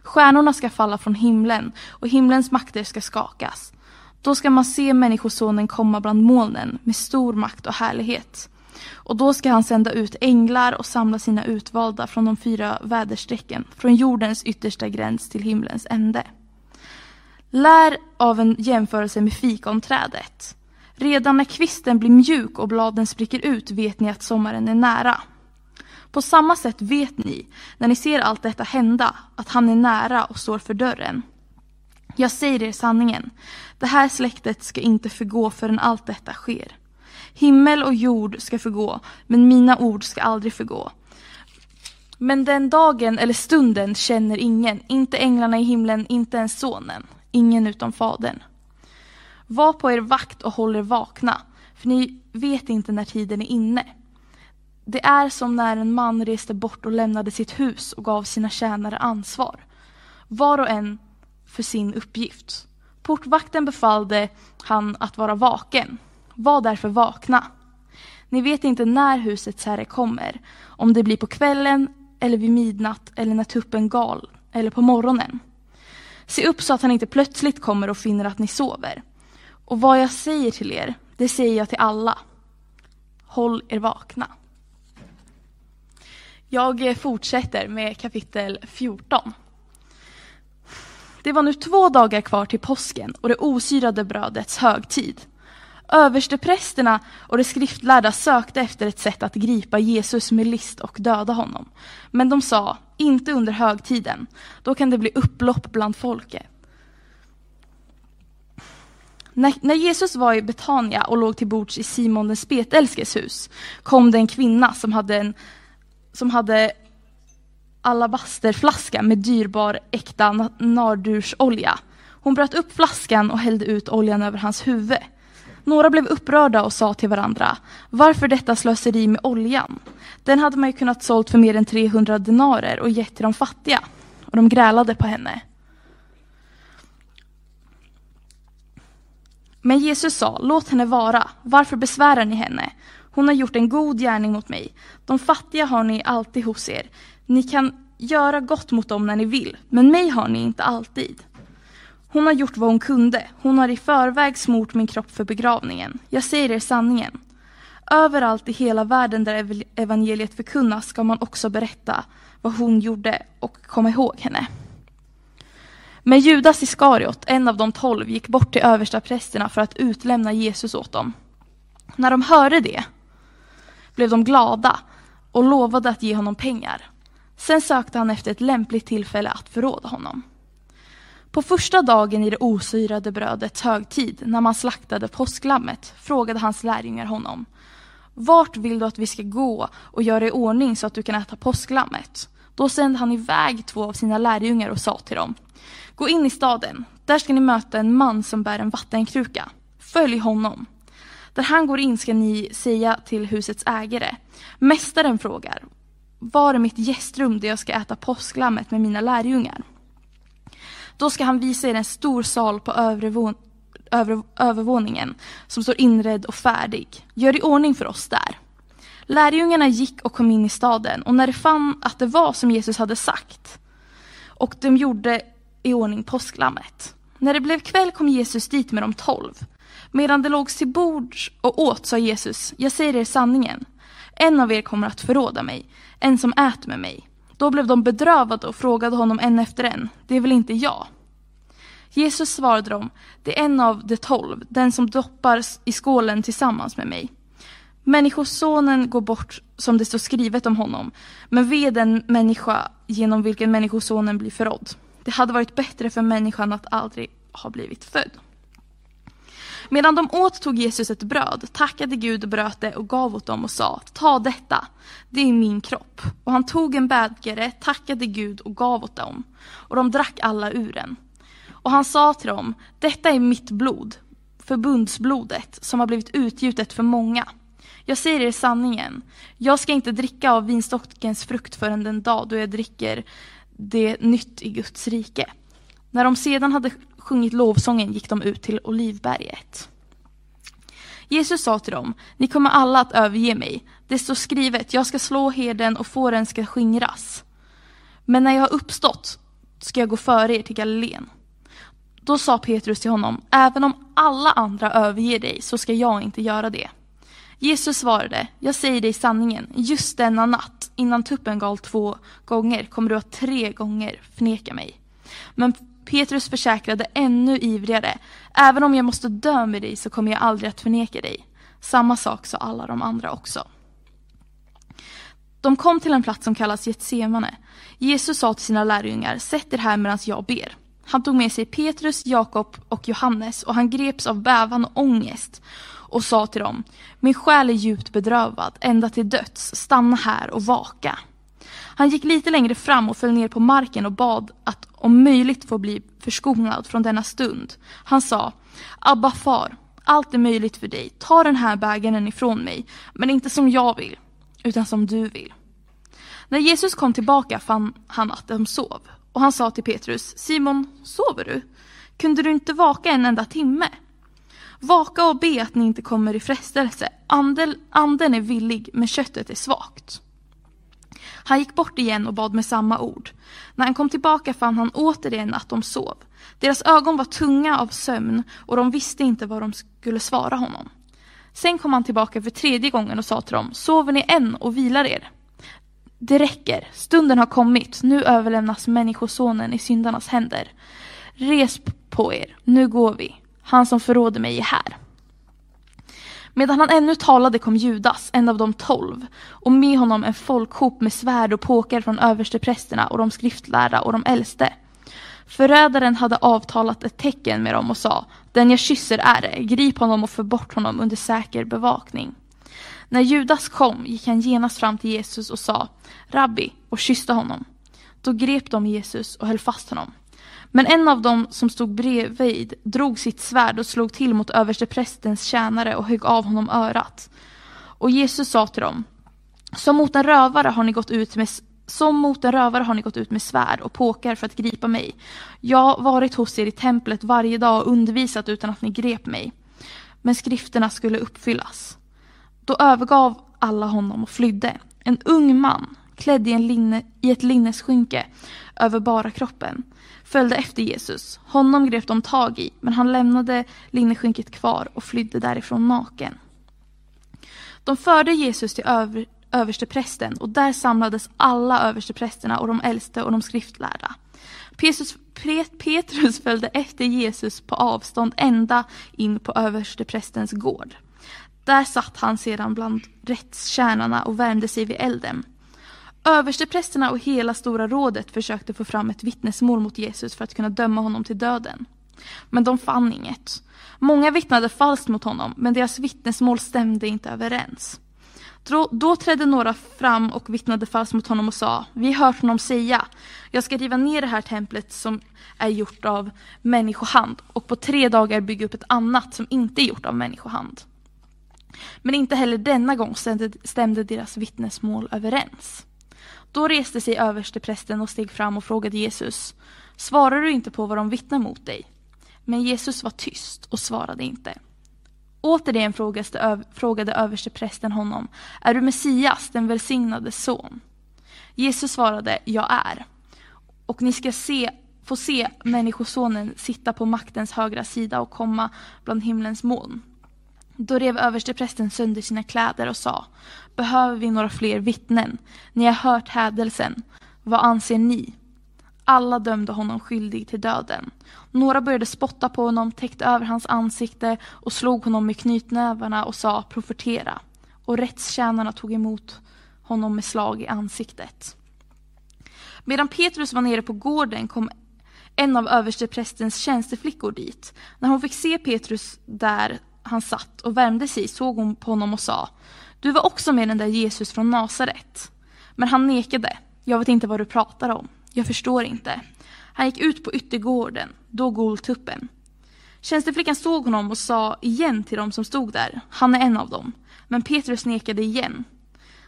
S8: Stjärnorna ska falla från himlen och himlens makter ska skakas. Då ska man se Människosonen komma bland molnen med stor makt och härlighet. Och då ska han sända ut änglar och samla sina utvalda från de fyra väderstrecken, från jordens yttersta gräns till himlens ände. Lär av en jämförelse med fikonträdet. Redan när kvisten blir mjuk och bladen spricker ut vet ni att sommaren är nära. På samma sätt vet ni, när ni ser allt detta hända, att han är nära och står för dörren. Jag säger er sanningen, det här släktet ska inte förgå förrän allt detta sker. Himmel och jord ska förgå, men mina ord ska aldrig förgå. Men den dagen eller stunden känner ingen, inte änglarna i himlen, inte ens sonen, ingen utom fadern. Var på er vakt och håll er vakna, för ni vet inte när tiden är inne. Det är som när en man reste bort och lämnade sitt hus och gav sina tjänare ansvar. Var och en för sin uppgift. Portvakten befallde han att vara vaken. Var därför vakna. Ni vet inte när husets herre kommer, om det blir på kvällen eller vid midnatt eller när tuppen gal eller på morgonen. Se upp så att han inte plötsligt kommer och finner att ni sover. Och vad jag säger till er, det säger jag till alla. Håll er vakna. Jag eh, fortsätter med kapitel 14. Det var nu två dagar kvar till påsken och det osyrade brödets högtid. Översteprästerna och de skriftlärda sökte efter ett sätt att gripa Jesus med list och döda honom. Men de sa, inte under högtiden, då kan det bli upplopp bland folket. När, när, Jesus var i Betania och låg till bords i Simon den spetälskes hus kom det en kvinna som hade en som hade alabasterflaska med dyrbar äkta nardursolja. Hon bröt upp flaskan och hällde ut oljan över hans huvud. Några blev upprörda och sa till varandra, varför detta slöseri med oljan? Den hade man ju kunnat sålt för mer än 300 denarer och gett till de fattiga. Och de grälade på henne. Men Jesus sa, låt henne vara, varför besvärar ni henne? Hon har gjort en god gärning mot mig. De fattiga har ni alltid hos er. Ni kan göra gott mot dem när ni vill, men mig har ni inte alltid. Hon har gjort vad hon kunde. Hon har i förväg smort min kropp för begravningen. Jag säger er sanningen. Överallt i hela världen där evangeliet förkunnas ska man också berätta vad hon gjorde och komma ihåg henne. Men Judas Iskariot, en av de tolv, gick bort till överstaprästerna för att utlämna Jesus åt dem. När de hörde det blev de glada och lovade att ge honom pengar. Sen sökte han efter ett lämpligt tillfälle att förråda honom. På första dagen i det osyrade brödets högtid, när man slaktade påsklammet, frågade hans lärjungar honom. Vart vill du att vi ska gå och göra i ordning så att du kan äta påsklammet? Då sände han iväg två av sina lärjungar och sa till dem. Gå in i staden. Där ska ni möta en man som bär en vattenkruka. Följ honom. Där han går in ska ni säga till husets ägare. Mästaren frågar. Var är mitt gästrum där jag ska äta påsklammet med mina lärjungar? Då ska han visa er en stor sal på övre, övre, övervåningen som står inredd och färdig. Gör i ordning för oss där. Lärjungarna gick och kom in i staden och när de fann att det var som Jesus hade sagt och de gjorde i ordning påsklammet. När det blev kväll kom Jesus dit med de tolv. Medan de låg till bords och åt sa Jesus, jag säger er sanningen. En av er kommer att förråda mig, en som äter med mig. Då blev de bedrövade och frågade honom en efter en, det är väl inte jag? Jesus svarade dem, det är en av de tolv, den som doppar i skålen tillsammans med mig. Människosonen går bort som det står skrivet om honom, men ve den människa genom vilken människosonen blir förrådd. Det hade varit bättre för människan att aldrig ha blivit född. Medan de åt tog Jesus ett bröd, tackade Gud och bröt det och gav åt dem och sa, ta detta, det är min kropp. Och han tog en bägare, tackade Gud och gav åt dem. Och de drack alla ur den. Och han sa till dem, detta är mitt blod, förbundsblodet, som har blivit utgjutet för många. Jag säger er sanningen, jag ska inte dricka av vinstockens frukt förrän den dag då jag dricker det nytt i Guds rike. När de sedan hade sjungit lovsången gick de ut till Olivberget. Jesus sa till dem, ni kommer alla att överge mig. Det står skrivet, jag ska slå herden och fåren ska skingras. Men när jag har uppstått ska jag gå före er till Galileen. Då sa Petrus till honom, även om alla andra överger dig så ska jag inte göra det. Jesus svarade, jag säger dig sanningen, just denna natt, innan tuppen gal två gånger, kommer du att tre gånger förneka mig. Men Petrus försäkrade ännu ivrigare, även om jag måste dö med dig så kommer jag aldrig att förneka dig. Samma sak sa alla de andra också. De kom till en plats som kallas Getsemane. Jesus sa till sina lärjungar, sätt er här medan jag ber. Han tog med sig Petrus, Jakob och Johannes och han greps av bävan och ångest och sa till dem, min själ är djupt bedrövad, ända till döds, stanna här och vaka. Han gick lite längre fram och föll ner på marken och bad att om möjligt få bli förskonad från denna stund. Han sa, Abba far, allt är möjligt för dig, ta den här bägaren ifrån mig, men inte som jag vill, utan som du vill. När Jesus kom tillbaka fann han att de sov, och han sa till Petrus, Simon, sover du? Kunde du inte vaka en enda timme? Vaka och be att ni inte kommer i frestelse. Anden, anden är villig, men köttet är svagt. Han gick bort igen och bad med samma ord. När han kom tillbaka fann han återigen att de sov. Deras ögon var tunga av sömn och de visste inte vad de skulle svara honom. Sen kom han tillbaka för tredje gången och sa till dem, sover ni än och vilar er? Det räcker, stunden har kommit, nu överlämnas Människosonen i syndarnas händer. Res på er, nu går vi. Han som förråder mig är här. Medan han ännu talade kom Judas, en av de tolv, och med honom en folkhop med svärd och påkar från översteprästerna och de skriftlärda och de äldste. Förrädaren hade avtalat ett tecken med dem och sa, den jag kysser är det, grip honom och för bort honom under säker bevakning. När Judas kom gick han genast fram till Jesus och sa, Rabbi, och kysste honom. Då grep de Jesus och höll fast honom. Men en av dem som stod bredvid drog sitt svärd och slog till mot översteprästens tjänare och högg av honom örat. Och Jesus sa till dem, som mot en rövare har ni gått ut med som mot en rövare har ni gått ut med svärd och påkar för att gripa mig. Jag har varit hos er i templet varje dag och undervisat utan att ni grep mig. Men skrifterna skulle uppfyllas. Då övergav alla honom och flydde. En ung man, klädd i, en linne, i ett linneskynke över bara kroppen, följde efter Jesus. Honom grep de tag i, men han lämnade linneskynket kvar och flydde därifrån naken. De förde Jesus till över, översteprästen och där samlades alla översteprästerna och de äldste och de skriftlärda. Petrus, Petrus följde efter Jesus på avstånd ända in på översteprästens gård. Där satt han sedan bland rättskärnarna och värmde sig vid elden. Översteprästerna och hela Stora rådet försökte få fram ett vittnesmål mot Jesus för att kunna döma honom till döden. Men de fann inget. Många vittnade falskt mot honom, men deras vittnesmål stämde inte överens. Då, då trädde några fram och vittnade falskt mot honom och sa, vi har hört honom säga, jag ska riva ner det här templet som är gjort av människohand och på tre dagar bygga upp ett annat som inte är gjort av människohand. Men inte heller denna gång stämde, stämde deras vittnesmål överens. Då reste sig översteprästen och steg fram och frågade Jesus, svarar du inte på vad de vittnar mot dig? Men Jesus var tyst och svarade inte. Återigen frågade översteprästen honom, är du Messias, den välsignade son? Jesus svarade, jag är. Och ni ska se, få se Människosonen sitta på maktens högra sida och komma bland himlens moln. Då rev översteprästen sönder sina kläder och sa, behöver vi några fler vittnen? Ni har hört hädelsen. Vad anser ni? Alla dömde honom skyldig till döden. Några började spotta på honom, täckte över hans ansikte och slog honom med knytnävarna och sa profetera. Och rättstjänarna tog emot honom med slag i ansiktet. Medan Petrus var nere på gården kom en av översteprästens tjänsteflickor dit. När hon fick se Petrus där han satt och värmde sig såg hon på honom och sa Du var också med den där Jesus från Nasaret. Men han nekade. Jag vet inte vad du pratar om. Jag förstår inte. Han gick ut på yttergården, då goltuppen. Tjänsteflickan såg honom och sa igen till dem som stod där, han är en av dem. Men Petrus nekade igen.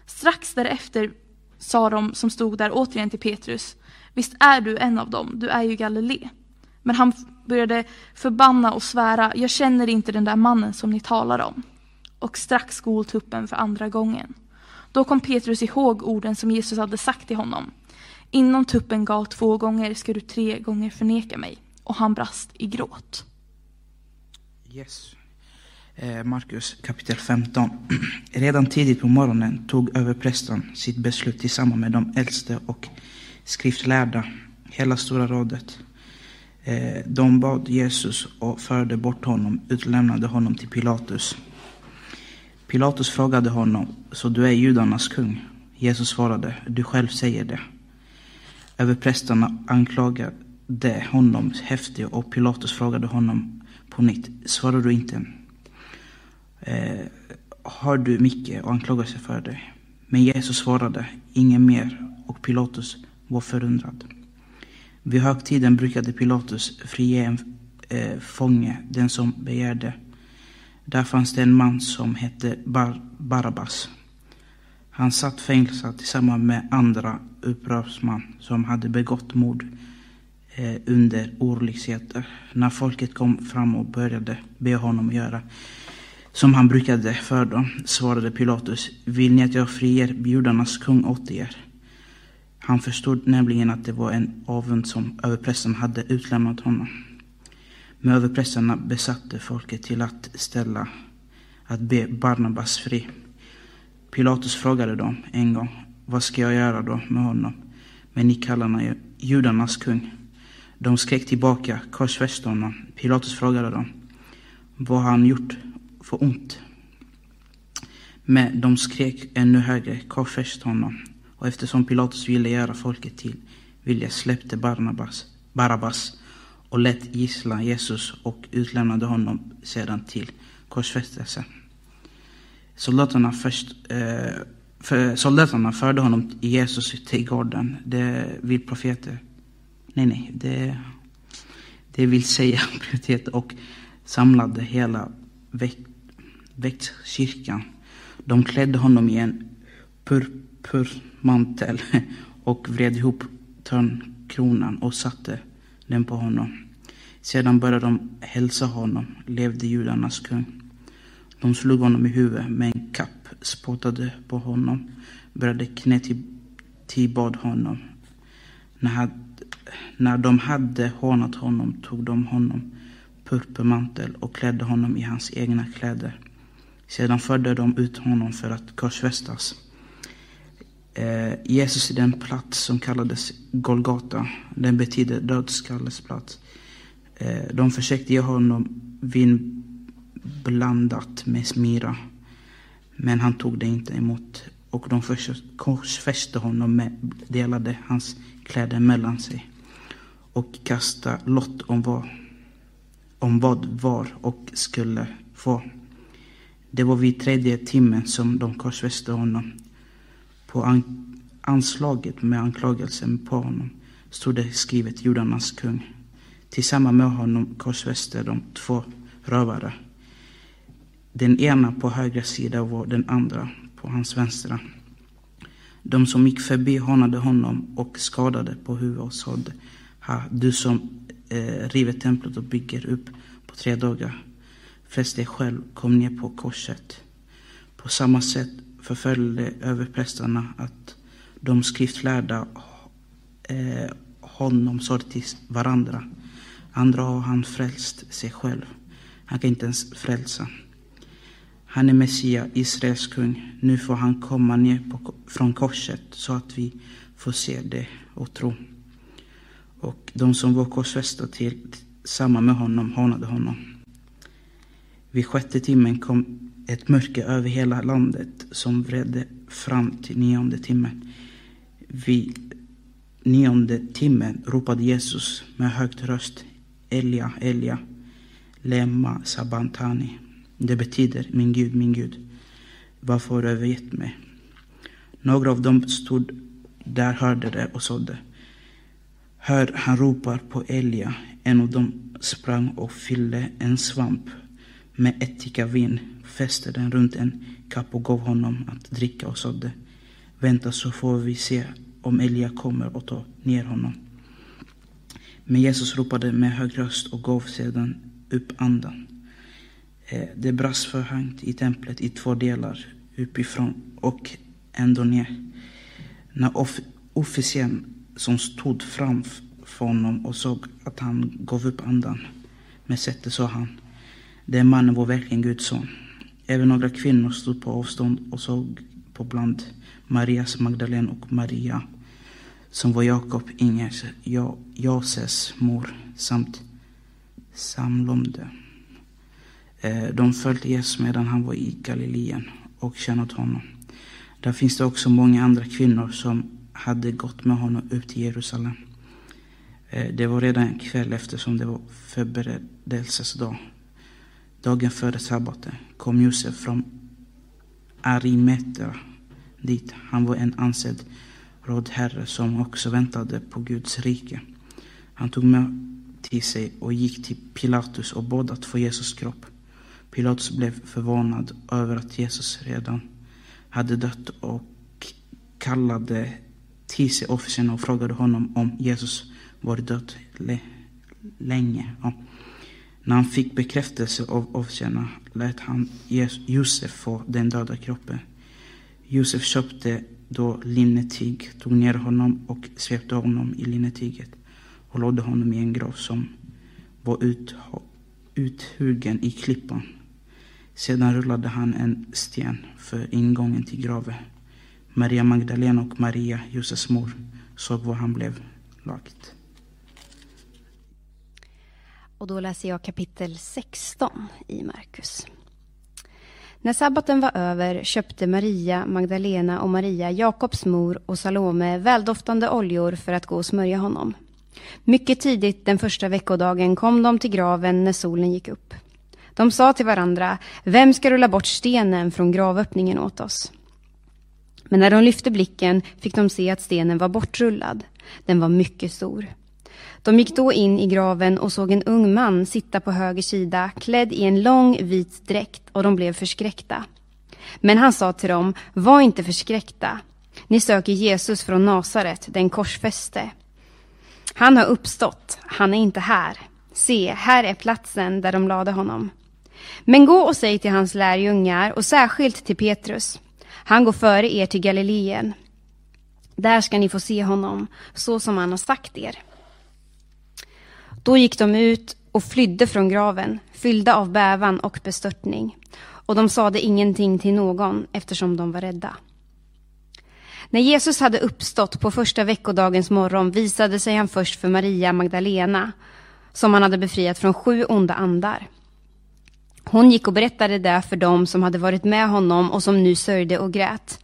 S8: Strax därefter sa de som stod där återigen till Petrus, visst är du en av dem, du är ju Galilé. Men han började förbanna och svära, jag känner inte den där mannen som ni talar om. Och strax goltuppen för andra gången. Då kom Petrus ihåg orden som Jesus hade sagt till honom. Innan tuppen gal två gånger ska du tre gånger förneka mig. Och han brast i gråt.
S9: Yes. Eh, Markus kapitel 15. *clears throat* Redan tidigt på morgonen tog överprästen sitt beslut tillsammans med de äldste och skriftlärda, hela Stora rådet. Eh, de bad Jesus och förde bort honom, utlämnade honom till Pilatus. Pilatus frågade honom, så du är judarnas kung? Jesus svarade, du själv säger det. Överprästerna anklagade honom häftigt och Pilatus frågade honom på nytt. Svarar du inte? Eh, har du mycket och anklagelser för dig? Men Jesus svarade, ingen mer, och Pilatus var förundrad. Vid högtiden brukade Pilatus frige en eh, fånge, den som begärde. Där fanns det en man som hette Bar Barabbas. Han satt fängslad tillsammans med andra upprorsman som hade begått mord eh, under olyckligheter. När folket kom fram och började be honom göra som han brukade för dem, svarade Pilatus, vill ni att jag friger judarnas kung åt er? Han förstod nämligen att det var en avund som överprästen hade utlämnat honom. Men överprästerna besatte folket till att ställa, att be Barnabas fri. Pilatus frågade dem en gång, vad ska jag göra då med honom? Men ni kallar honom judarnas kung. De skrek tillbaka, korsfäst honom. Pilatus frågade dem, vad har han gjort för ont? Men de skrek ännu högre, korsfäst honom. Och eftersom Pilatus ville göra folket till vilja släppte Barnabas, Barabbas och lät gissla Jesus och utlämnade honom sedan till korsfästelse. Soldaterna, först, eh, för, soldaterna förde honom Jesus till gården. Det vill profeter. Nej, nej. Det, det vill säga *laughs* profeter och samlade hela väktkyrkan. De klädde honom i en purpur mantel *laughs* och vred ihop törnkronan och satte den på honom. Sedan började de hälsa honom, levde judarnas kung. De slog honom i huvudet med en kapp, spottade på honom, började knä till, tillbad honom. När, när de hade hånat honom tog de honom purpurmantel och klädde honom i hans egna kläder. Sedan förde de ut honom för att korsfästas. Eh, Jesus i den plats som kallades Golgata, den betyder dödskallets plats. Eh, de försökte ge honom vin blandat med smira. Men han tog det inte emot och de korsfäste honom med delade hans kläder mellan sig och kastade lott om vad, om vad var och skulle få. Det var vid tredje timmen som de korsfäste honom. På an anslaget med anklagelsen på honom stod det skrivet judarnas kung. Tillsammans med honom korsfäste de två rövare den ena på högra sida och den andra på hans vänstra. De som gick förbi hånade honom och skadade på huvudet och sade ha, du som eh, river templet och bygger upp på tre dagar. fräs dig själv, kom ner på korset. På samma sätt förföljde överprästerna att de skriftlärda eh, honom sade till varandra. Andra har han frälst sig själv. Han kan inte ens frälsa. Han är Messia, Israels kung. Nu får han komma ner på, från korset så att vi får se det och tro. Och de som var korsfästa till samma med honom hånade honom. Vid sjätte timmen kom ett mörker över hela landet som vredde fram till nionde timmen. Vid nionde timmen ropade Jesus med högt röst Elia, Elia, Lemma sabantani. Det betyder min Gud, min Gud, varför har du övergett mig? Några av dem stod där, hörde det och sådde. Hör, han ropar på Elia. En av dem sprang och fyllde en svamp med ättikavin, fäste den runt en kapp och gav honom att dricka och sådde. Vänta så får vi se om Elia kommer och tar ner honom. Men Jesus ropade med hög röst och gav sedan upp andan. Eh, det brast förhängt i templet i två delar, uppifrån och ändå ner. När officeren som stod framför honom och såg att han gav upp andan med sättet sa han, den mannen var verkligen Guds son. Även några kvinnor stod på avstånd och såg på bland Marias Magdalena och Maria som var Jakob, Ingers, Joses mor samt Samlomde. Eh, de följde Jesus medan han var i Galileen och tjänade honom. Där finns det också många andra kvinnor som hade gått med honom upp till Jerusalem. Eh, det var redan en kväll eftersom det var förberedelsesdag. Dagen före sabbaten kom Josef från Arimetra dit. Han var en ansedd rådherre som också väntade på Guds rike. Han tog med till sig och gick till Pilatus och bad att få Jesus kropp. Pilatus blev förvånad över att Jesus redan hade dött och kallade till sig officerna och frågade honom om Jesus varit död länge. Ja. När han fick bekräftelse av officerarna lät han Josef få den döda kroppen. Josef köpte då linnetyg, tog ner honom och svepte honom i linnetyget och lade honom i en grav som var ut, uthuggen i klippan. Sedan rullade han en sten för ingången till graven. Maria Magdalena och Maria, Josefs mor, såg var han blev lagt.
S4: Och då läser jag kapitel 16 i Markus. När sabbaten var över köpte Maria Magdalena och Maria, Jakobs mor och Salome väldoftande oljor för att gå och smörja honom. Mycket tidigt den första veckodagen kom de till graven när solen gick upp. De sa till varandra, vem ska rulla bort stenen från gravöppningen åt oss? Men när de lyfte blicken fick de se att stenen var bortrullad. Den var mycket stor. De gick då in i graven och såg en ung man sitta på höger sida klädd i en lång vit dräkt och de blev förskräckta. Men han sa till dem, var inte förskräckta. Ni söker Jesus från Nasaret, den korsfäste. Han har uppstått, han är inte här. Se, här är platsen där de lade honom. Men gå och säg till hans lärjungar och särskilt till Petrus. Han går före er till Galileen. Där ska ni få se honom, så som han har sagt er. Då gick de ut och flydde från graven, fyllda av bävan och bestörtning. Och de sade ingenting till någon eftersom de var rädda. När Jesus hade uppstått på första veckodagens morgon visade sig han först för Maria Magdalena, som han hade befriat från sju onda andar. Hon gick och berättade det för dem som hade varit med honom och som nu sörjde och grät.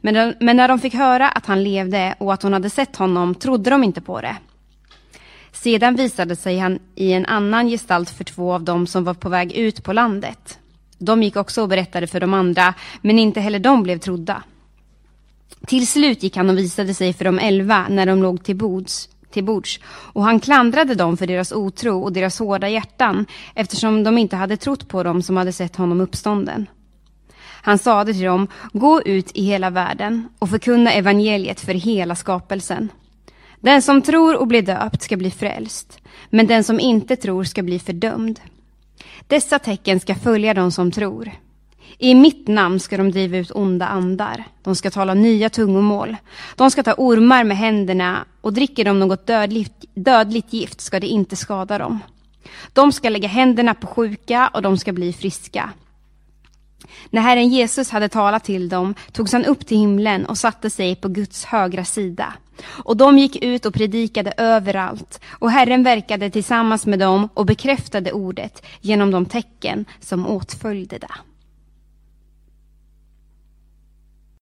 S4: Men, men när de fick höra att han levde och att hon hade sett honom trodde de inte på det. Sedan visade sig han i en annan gestalt för två av dem som var på väg ut på landet. De gick också och berättade för de andra, men inte heller de blev trodda. Till slut gick han och visade sig för de elva när de låg till bords, till bords och han klandrade dem för deras otro och deras hårda hjärtan eftersom de inte hade trott på dem som hade sett honom uppstånden. Han sade till dem, gå ut i hela världen och förkunna evangeliet för hela skapelsen. Den som tror och blir döpt ska bli frälst, men den som inte tror ska bli fördömd. Dessa tecken ska följa de som tror. I mitt namn ska de driva ut onda andar. De ska tala nya tungomål. De ska ta ormar med händerna och dricker de något dödligt, dödligt gift ska det inte skada dem. De ska lägga händerna på sjuka och de ska bli friska. När Herren Jesus hade talat till dem togs han upp till himlen och satte sig på Guds högra sida. Och de gick ut och predikade överallt och Herren verkade tillsammans med dem och bekräftade ordet genom de tecken som åtföljde det.